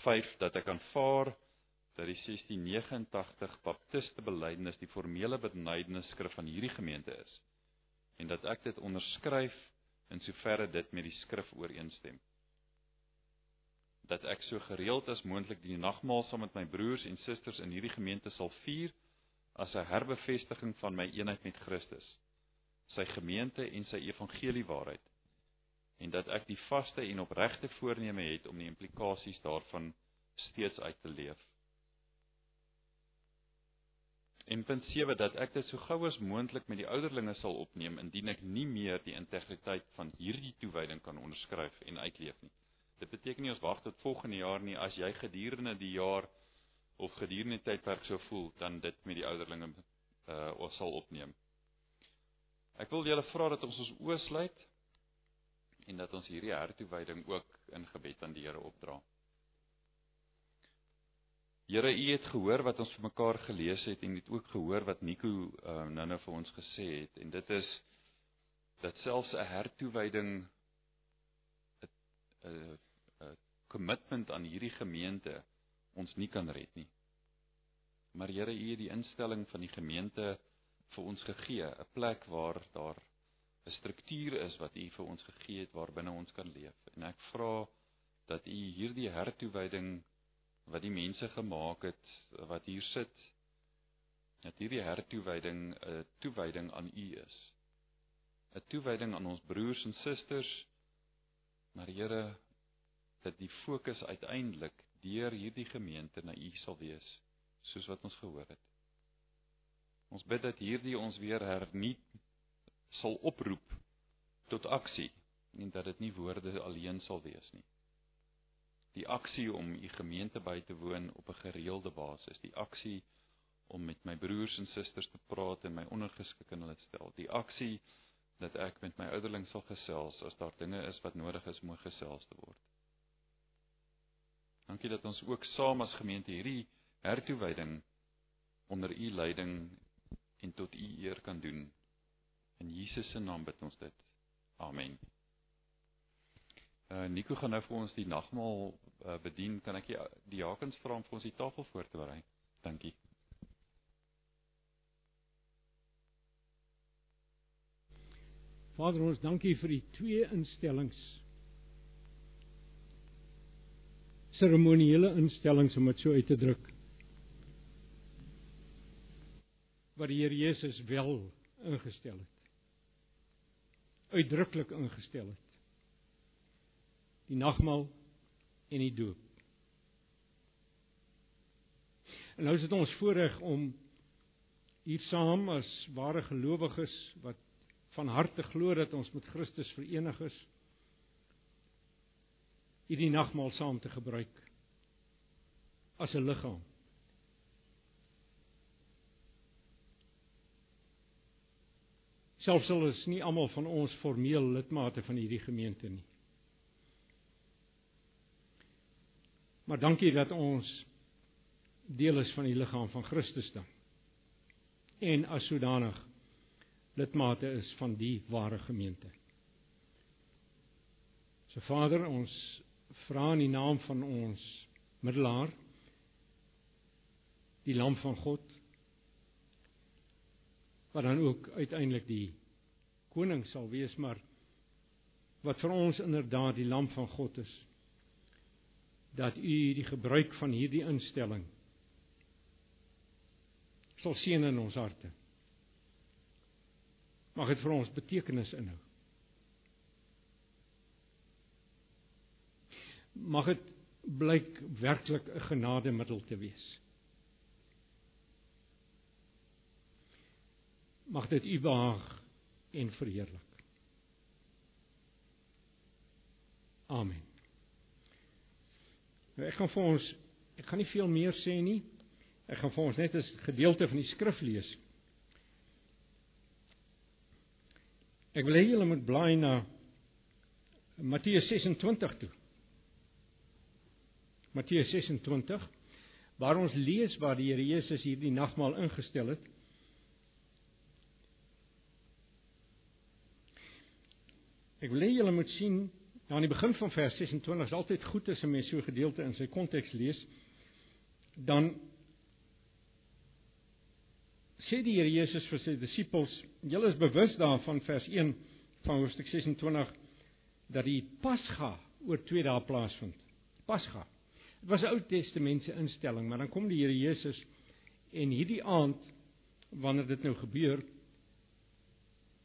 5 dat ek aanvaar dat die 1689 Baptiste belydenis die formele belydenisskrif van hierdie gemeente is en dat ek dit onderskryf in soverre dit met die skrif ooreenstem. Dat ek so gereeld as moontlik die nagmaal saam met my broers en susters in hierdie gemeente sal vier as 'n herbevestiging van my eenheid met Christus, sy gemeente en sy evangelie waarheid en dat ek die vaste en opregte voorneme het om die implikasies daarvan steeds uit te leef. En punt 7 dat ek dit so gou as moontlik met die ouderlinge sal opneem indien ek nie meer die integriteit van hierdie toewyding kan onderskryf en uitleef nie. Dit beteken nie ons wag tot volgende jaar nie as jy gedurende die jaar of gedurende tydperk sou voel dan dit met die ouderlinge uh ons sal opneem. Ek wil julle vra dat ons ons oë sluit en dat ons hierdie hertoewyding ook in gebed aan die Here opdra. Here, U het gehoor wat ons vir mekaar gelees het en het ook gehoor wat Nico uh, nou-nou vir ons gesê het en dit is dat selfs 'n hertoewyding 'n 'n kommitment aan hierdie gemeente ons nie kan red nie. Maar Here, U het die instelling van die gemeente vir ons gegee, 'n plek waar daar 'n struktuur is wat U vir ons gegee het waarbinne ons kan leef. En ek vra dat U hierdie hertoewyding wat die mense gemaak het wat hier sit dat hierdie hertoewyding 'n toewyding aan U is. 'n Toewyding aan ons broers en susters. Maar Here, dat die fokus uiteindelik deur hierdie gemeente na U sal wees, soos wat ons gehoor het. Ons bid dat hierdie ons weer hernuut sal oproep tot aksie en dat dit nie woorde alleen sal wees nie die aksie om u gemeente by te woon op 'n gereelde basis, die aksie om met my broers en susters te praat en my ondergeskik in hulle stel, die aksie dat ek met my ouderling sal gesels as daar dinge is wat nodig is om gesels te word. Dankie dat ons ook saam as gemeente hierdie hertoewyding onder u leiding en tot u eer kan doen. In Jesus se naam bid ons dit. Amen. Uh Nico gaan nou vir ons die nagmaal uh, bedien. Kan ek die diakens vra om vir ons die tafel voor te berei? Dankie. Vader ons dankie vir die twee instellings. Seremoniele instellings om dit so uit te druk. Wat die Here Jesus wel ingestel het. Uitdruklik ingestel het die nagmaal en die doop. En nou is dit ons voorreg om hier saam as ware gelowiges wat van harte glo dat ons met Christus verenig is, hierdie nagmaal saam te gebruik as 'n liggaam. Selfs al is nie almal van ons formeel lidmate van hierdie gemeente nie. Maar dankie dat ons deel is van die liggaam van Christus dan. En as sodanig lidmate is van die ware gemeente. So Vader, ons vra in die naam van ons middelaar die lam van God wat dan ook uiteindelik die koning sal wees maar wat vir ons inderdaad die lam van God is dat u die gebruik van hierdie instelling sal seën in ons harte. Mag dit vir ons betekenis inhou. Mag dit blyk werklik 'n genademiddel te wees. Mag dit u behaag en verheerlik. Amen. Nou ek gaan vir ons ek gaan nie veel meer sê nie. Ek gaan vir ons net 'n gedeelte van die skrif lees. Ek wil hê julle moet blaai na Matteus 26 toe. Matteus 26 waar ons lees waar die Here Jesus hierdie nagmaal ingestel het. Ek wil hê julle moet sien Nou aan die begin van vers 26 is altyd goed as 'n mens so 'n gedeelte in sy konteks lees. Dan sê die Here Jesus vir sy disippels, julle is bewus daarvan vers 1 van hoofstuk 26 dat die Pasga oor 2 dae plaasvind. Pasga. Dit was 'n Ou Testamentiese instelling, maar dan kom die Here Jesus en hierdie aand wanneer dit nou gebeur,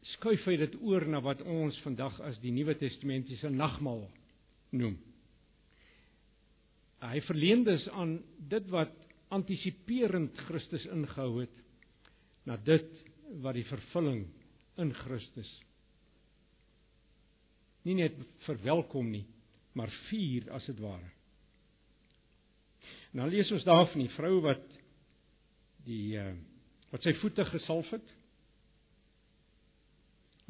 skuif hy dit oor na wat ons vandag as die Nuwe Testamentiese nagmaal noem. Hy verleen dus aan dit wat antisiperend Christus ingehou het na dit wat die vervulling in Christus nie net verwelkom nie, maar vier as dit ware. Nou lees ons daar van die vrou wat die uh, wat sy voete gesalf het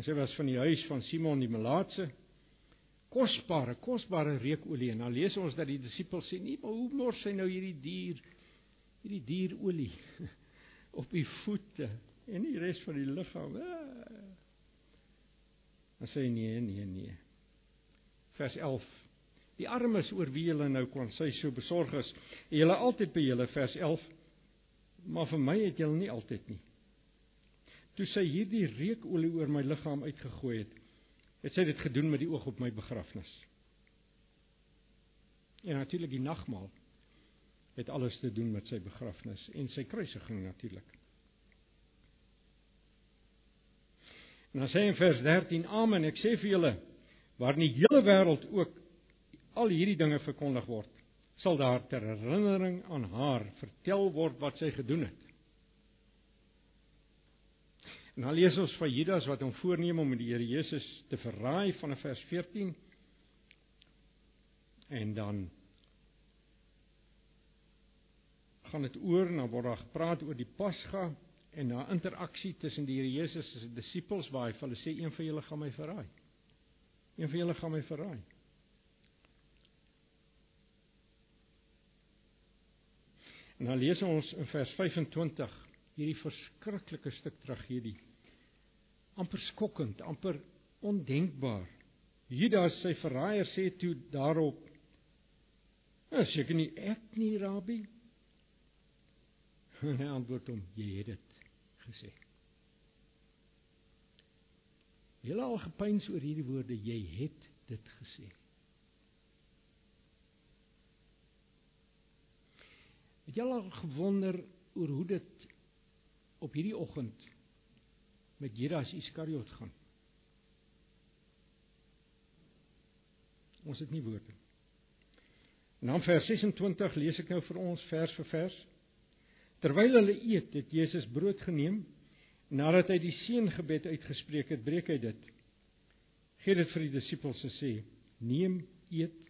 En sy was van die huis van Simon die Melaatse. Kosbare, kosbare reukolie. En dan lees ons dat die disippels sê: "Nee, maar hoe mors hy nou hierdie dier hierdie dierolie op die voete en die res van die liggaam?" Dan sê hy: "Nee, nee, nee." Vers 11. Die armes oor wie julle nou kon sy so besorg is, julle altyd by julle vers 11. Maar vir my het julle nie altyd nie toe sy hierdie reukolie oor my liggaam uitgegooi het, het sy dit gedoen met die oog op my begrafnis. En natuurlik die nagmaal het alles te doen met sy begrafnis en sy kruisiging natuurlik. En dan sê in vers 13: Amen, ek sê vir julle, waar in die hele wêreld ook al hierdie dinge verkondig word, sal daar ter herinnering aan haar vertel word wat sy gedoen het. En dan lees ons van Judas wat hom voorneem om die Here Jesus te verraai van vers 14. En dan gaan dit oor na word daar gepraat oor die Pasga en na interaksie tussen die Here Jesus en sy disippels waar hy vir hulle sê een van julle gaan my verraai. Een van julle gaan my verraai. En dan lees ons in vers 25 hierdie verskriklike stuk tragedie amper skokkend, amper ondenkbaar. Judas sy verraaier sê toe daarop: "Is seker nie ek nie, Rabbi?" En hy antwoord hom: "Jy het dit gesê." Julle al gepeins oor hierdie woorde, jy het dit gesê. Het jy al gewonder oor hoe dit op hierdie oggend met Judas Iskariot gaan. Ons het nie woorde. En dan vers 26 lees ek nou vir ons vers vir vers. Terwyl hulle eet, het Jesus brood geneem. Nadat hy die seëngebed uitgespreek het, breek hy dit. Gee dit vir die disippels en sê: "Neem, eet.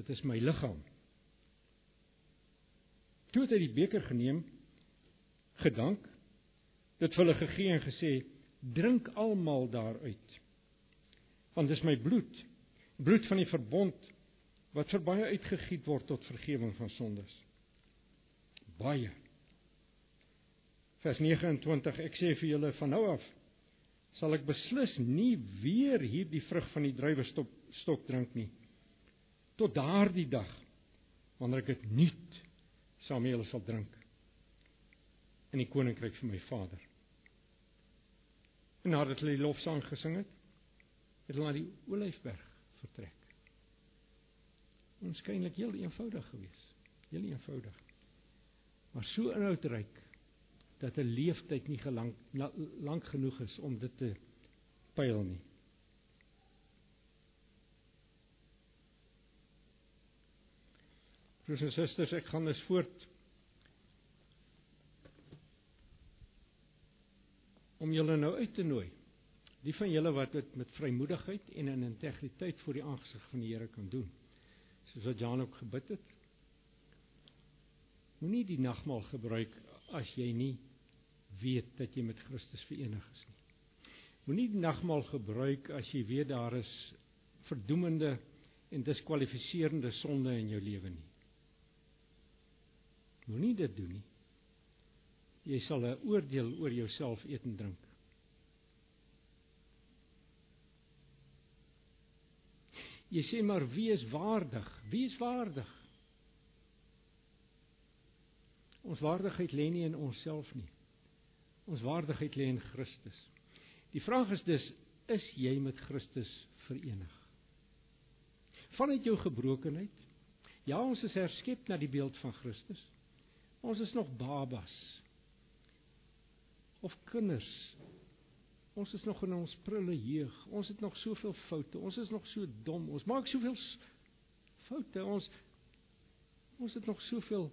Dit is my liggaam." Toe het hy die beker geneem, gedank dit vir hulle gegee en gesê drink almal daaruit. Want dis my bloed, bloed van die verbond wat vir baie uitgegiet word tot vergifnis van sondes. Baie. Vers 29 ek sê vir julle van nou af sal ek beslis nie weer hierdie vrug van die druiwestok stok drink nie tot daardie dag wanneer ek dit nuut saam met julle sal drink in die koninkryk van my Vader. En nadat hulle die lofsang gesing het, het hulle na die Olyfberg vertrek. Onskynlik heel eenvoudig geweest, heel eenvoudig. Maar so inhoudryk dat 'n leeftyd nie gelank lank genoeg is om dit te pyl nie. Broers en susters, ek gaan dus voort om julle nou uit te nooi. Die van julle wat dit met vrymoedigheid en in integriteit voor die aangesig van die Here kan doen. Soos wat Jan ook gebid het. Moenie die nagmaal gebruik as jy nie weet dat jy met Christus verenig is nie. Moenie die nagmaal gebruik as jy weet daar is verdoemende en diskwalifiserende sonde in jou lewe nie. Moenie dit doen nie. Jy sal 'n oordeel oor jouself eet en drink. Jy sê maar wie is waardig? Wie is waardig? Ons waardigheid lê nie in onsself nie. Ons waardigheid lê in Christus. Die vraag is dus is jy met Christus verenig? Vanuit jou gebrokenheid? Ja, ons is herskep na die beeld van Christus. Ons is nog babas. Of kinders. Ons is nog in ons prille jeug. Ons het nog soveel foute. Ons is nog so dom. Ons maak soveel foute. Ons ons het nog soveel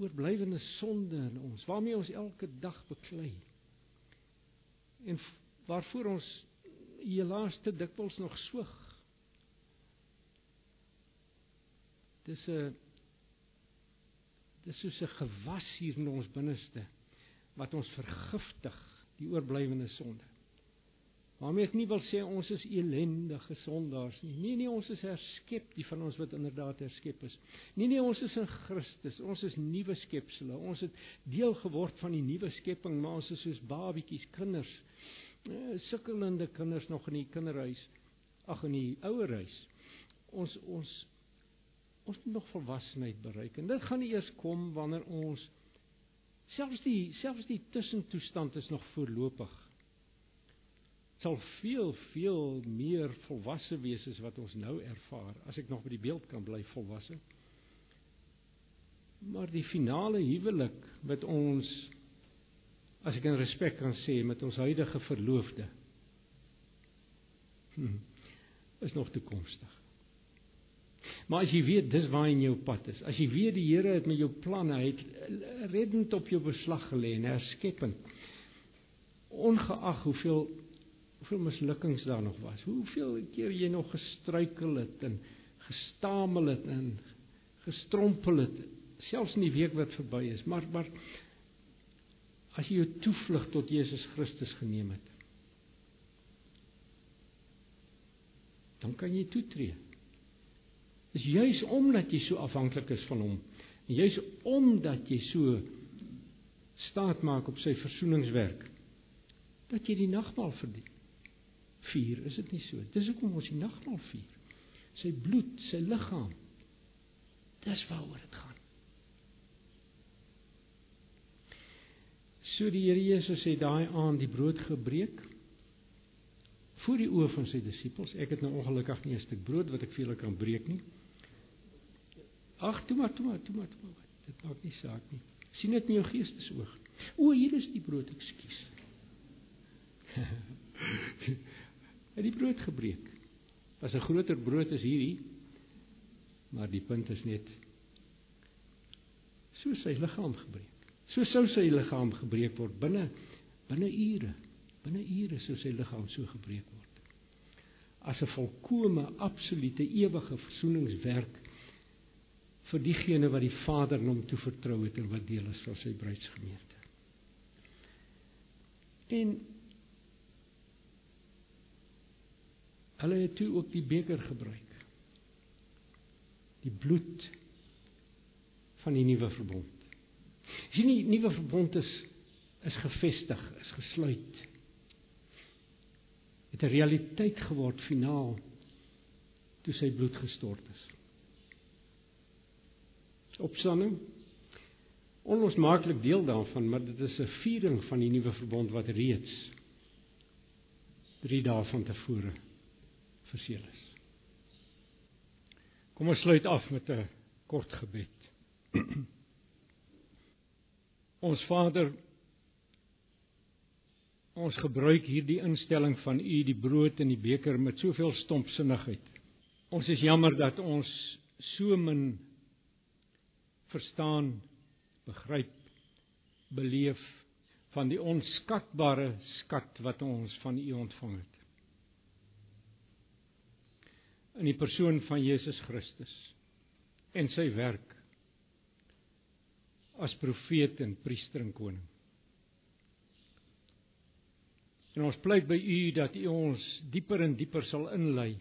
oorblywende sonde in ons waarmee ons elke dag beklei. En waarvoor ons helaas te dikwels nog swyg. Dis 'n Dis soos 'n gewas hier in ons binneste wat ons vergiftig, die oorblywende sonde. Waarmee ek nie wil sê ons is elendige sondaars nie. Nee nee, ons is herskep, die van ons wat inderdaad herskep is. Nee nee, ons is in Christus. Ons is nuwe skepsels. Ons het deel geword van die nuwe skepping, maar ons is soos babietjies, kinders. Uh, sukkelende kinders nog in die kinderhuis. Ag in die ouerhuis. Ons ons ons moet nog volwassenheid bereik. En dit gaan eers kom wanneer ons selfs die selfs die tussentoestand is nog voorlopig. Sal veel veel meer volwasse wees as wat ons nou ervaar as ek nog by die beeld kan bly volwasse maar die finale huwelik met ons as ek in respek kan sê met ons huidige verloofde hm, is nog toekomstig Maar as jy weet dis waar in jou pad is, as jy weet die Here het met jou planne, hy het reddend op jou beslag gelê en herskepping. Ongeag hoeveel hoeveel mislukkings daar nog was, hoeveel keer jy nog gestruikel het en gestamel het en gestrompel het, selfs in die week wat verby is, maar maar as jy jou toevlug tot Jesus Christus geneem het, dan kan jy toetree. Dis juis omdat jy so afhanklik is van hom. En juis omdat jy so staat maak op sy versoeningswerk dat jy die nagmaal verdien. Vier, is dit nie so? Dis hoekom ons die nagmaal vier. Sy bloed, sy liggaam. Dis waaroor dit gaan. So die Here Jesus het daai aand die brood gebreek voor die oë van sy disippels. Ek het nou ongelukkig nie 'n stuk brood wat ek vir julle kan breek nie. Ag, toe maar, toe maar, toe maar, toe maar. Dit maak nie saak nie. sien dit in jou geestesoog. O, hier is die brood, ekskuus. het die brood gebreek. Was 'n groter brood as hierdie. Maar die punt is net so sy liggaam gebreek. So sou sy liggaam gebreek word binne binne ure. Binne ure sou sy liggaam so gebreek word. As 'n volkomme, absolute, ewige versoeningswerk vir diegene wat die Vader hom toe vertrou het en wat deel is van sy bruidsgemeente. En hulle het toe ook die beker gebruik. Die bloed van die nuwe verbond. Sien die nuwe verbond is is gevestig, is gesluit. Het 'n realiteit geword finaal toe sy bloed gestort is. Opstanding onlosmaaklik deel daarvan, maar dit is 'n viering van die nuwe verbond wat reeds 3 dae van tevore verseël is. Kom ons sluit af met 'n kort gebed. ons Vader ons gebruik hierdie instelling van U die brood en die beker met soveel stompsinnigheid. Ons is jammer dat ons so min verstaan begryp beleef van die onskatbare skat wat ons van U ontvang het. In die persoon van Jesus Christus en sy werk as profeet en priester en koning. En ons pleit by U dat U ons dieper en dieper sal inlei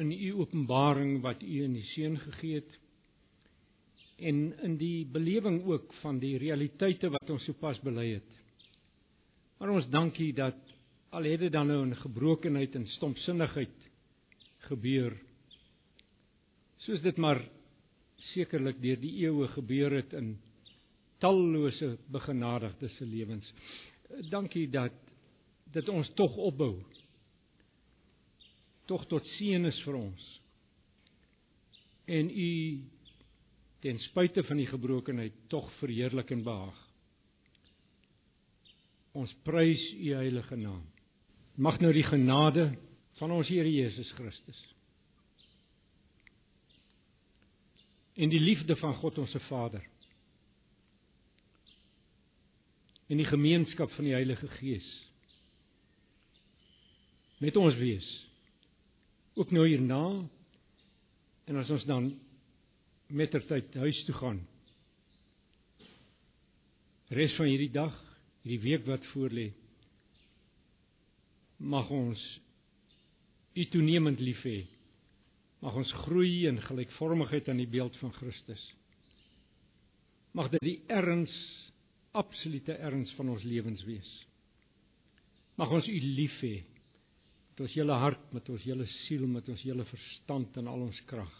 in U openbaring wat U in die seun gegee het en in die belewing ook van die realiteite wat ons sopas bely het. Maar ons dankie dat al het dit dan nou in gebrokenheid en stompsinnigheid gebeur soos dit maar sekerlik deur die eeue gebeur het in tallose begenadigdes se lewens. Dankie dat dit ons tog opbou. Tog tot seën is vir ons. En u ten spyte van die gebrokenheid tog verheerlik en behaag. Ons prys u heilige naam. Mag nou die genade van ons Here Jesus Christus en die liefde van God ons se Vader en die gemeenskap van die Heilige Gees met ons wees ook nou hierna en as ons dan mettertyd huis toe gaan. Res van hierdie dag, hierdie week wat voorlê, mag ons U toenemend lief hê. Mag ons groei in gelykvormigheid aan die beeld van Christus. Mag dit die erns absolute erns van ons lewens wees. Mag ons U lief hê ons hele hart, met ons hele siel, met ons hele verstand en al ons krag.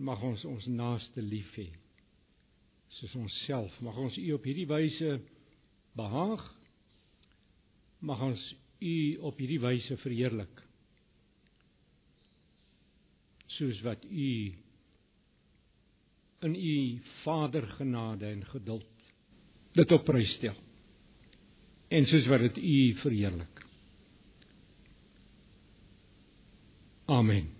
Mag ons ons naaste lief hê soos onsself. Mag ons u op hierdie wyse behaag. Mag ons u op hierdie wyse verheerlik soos wat u in u Vader genade en geduld dit op prys stel en soos wat dit u verheerlik Amen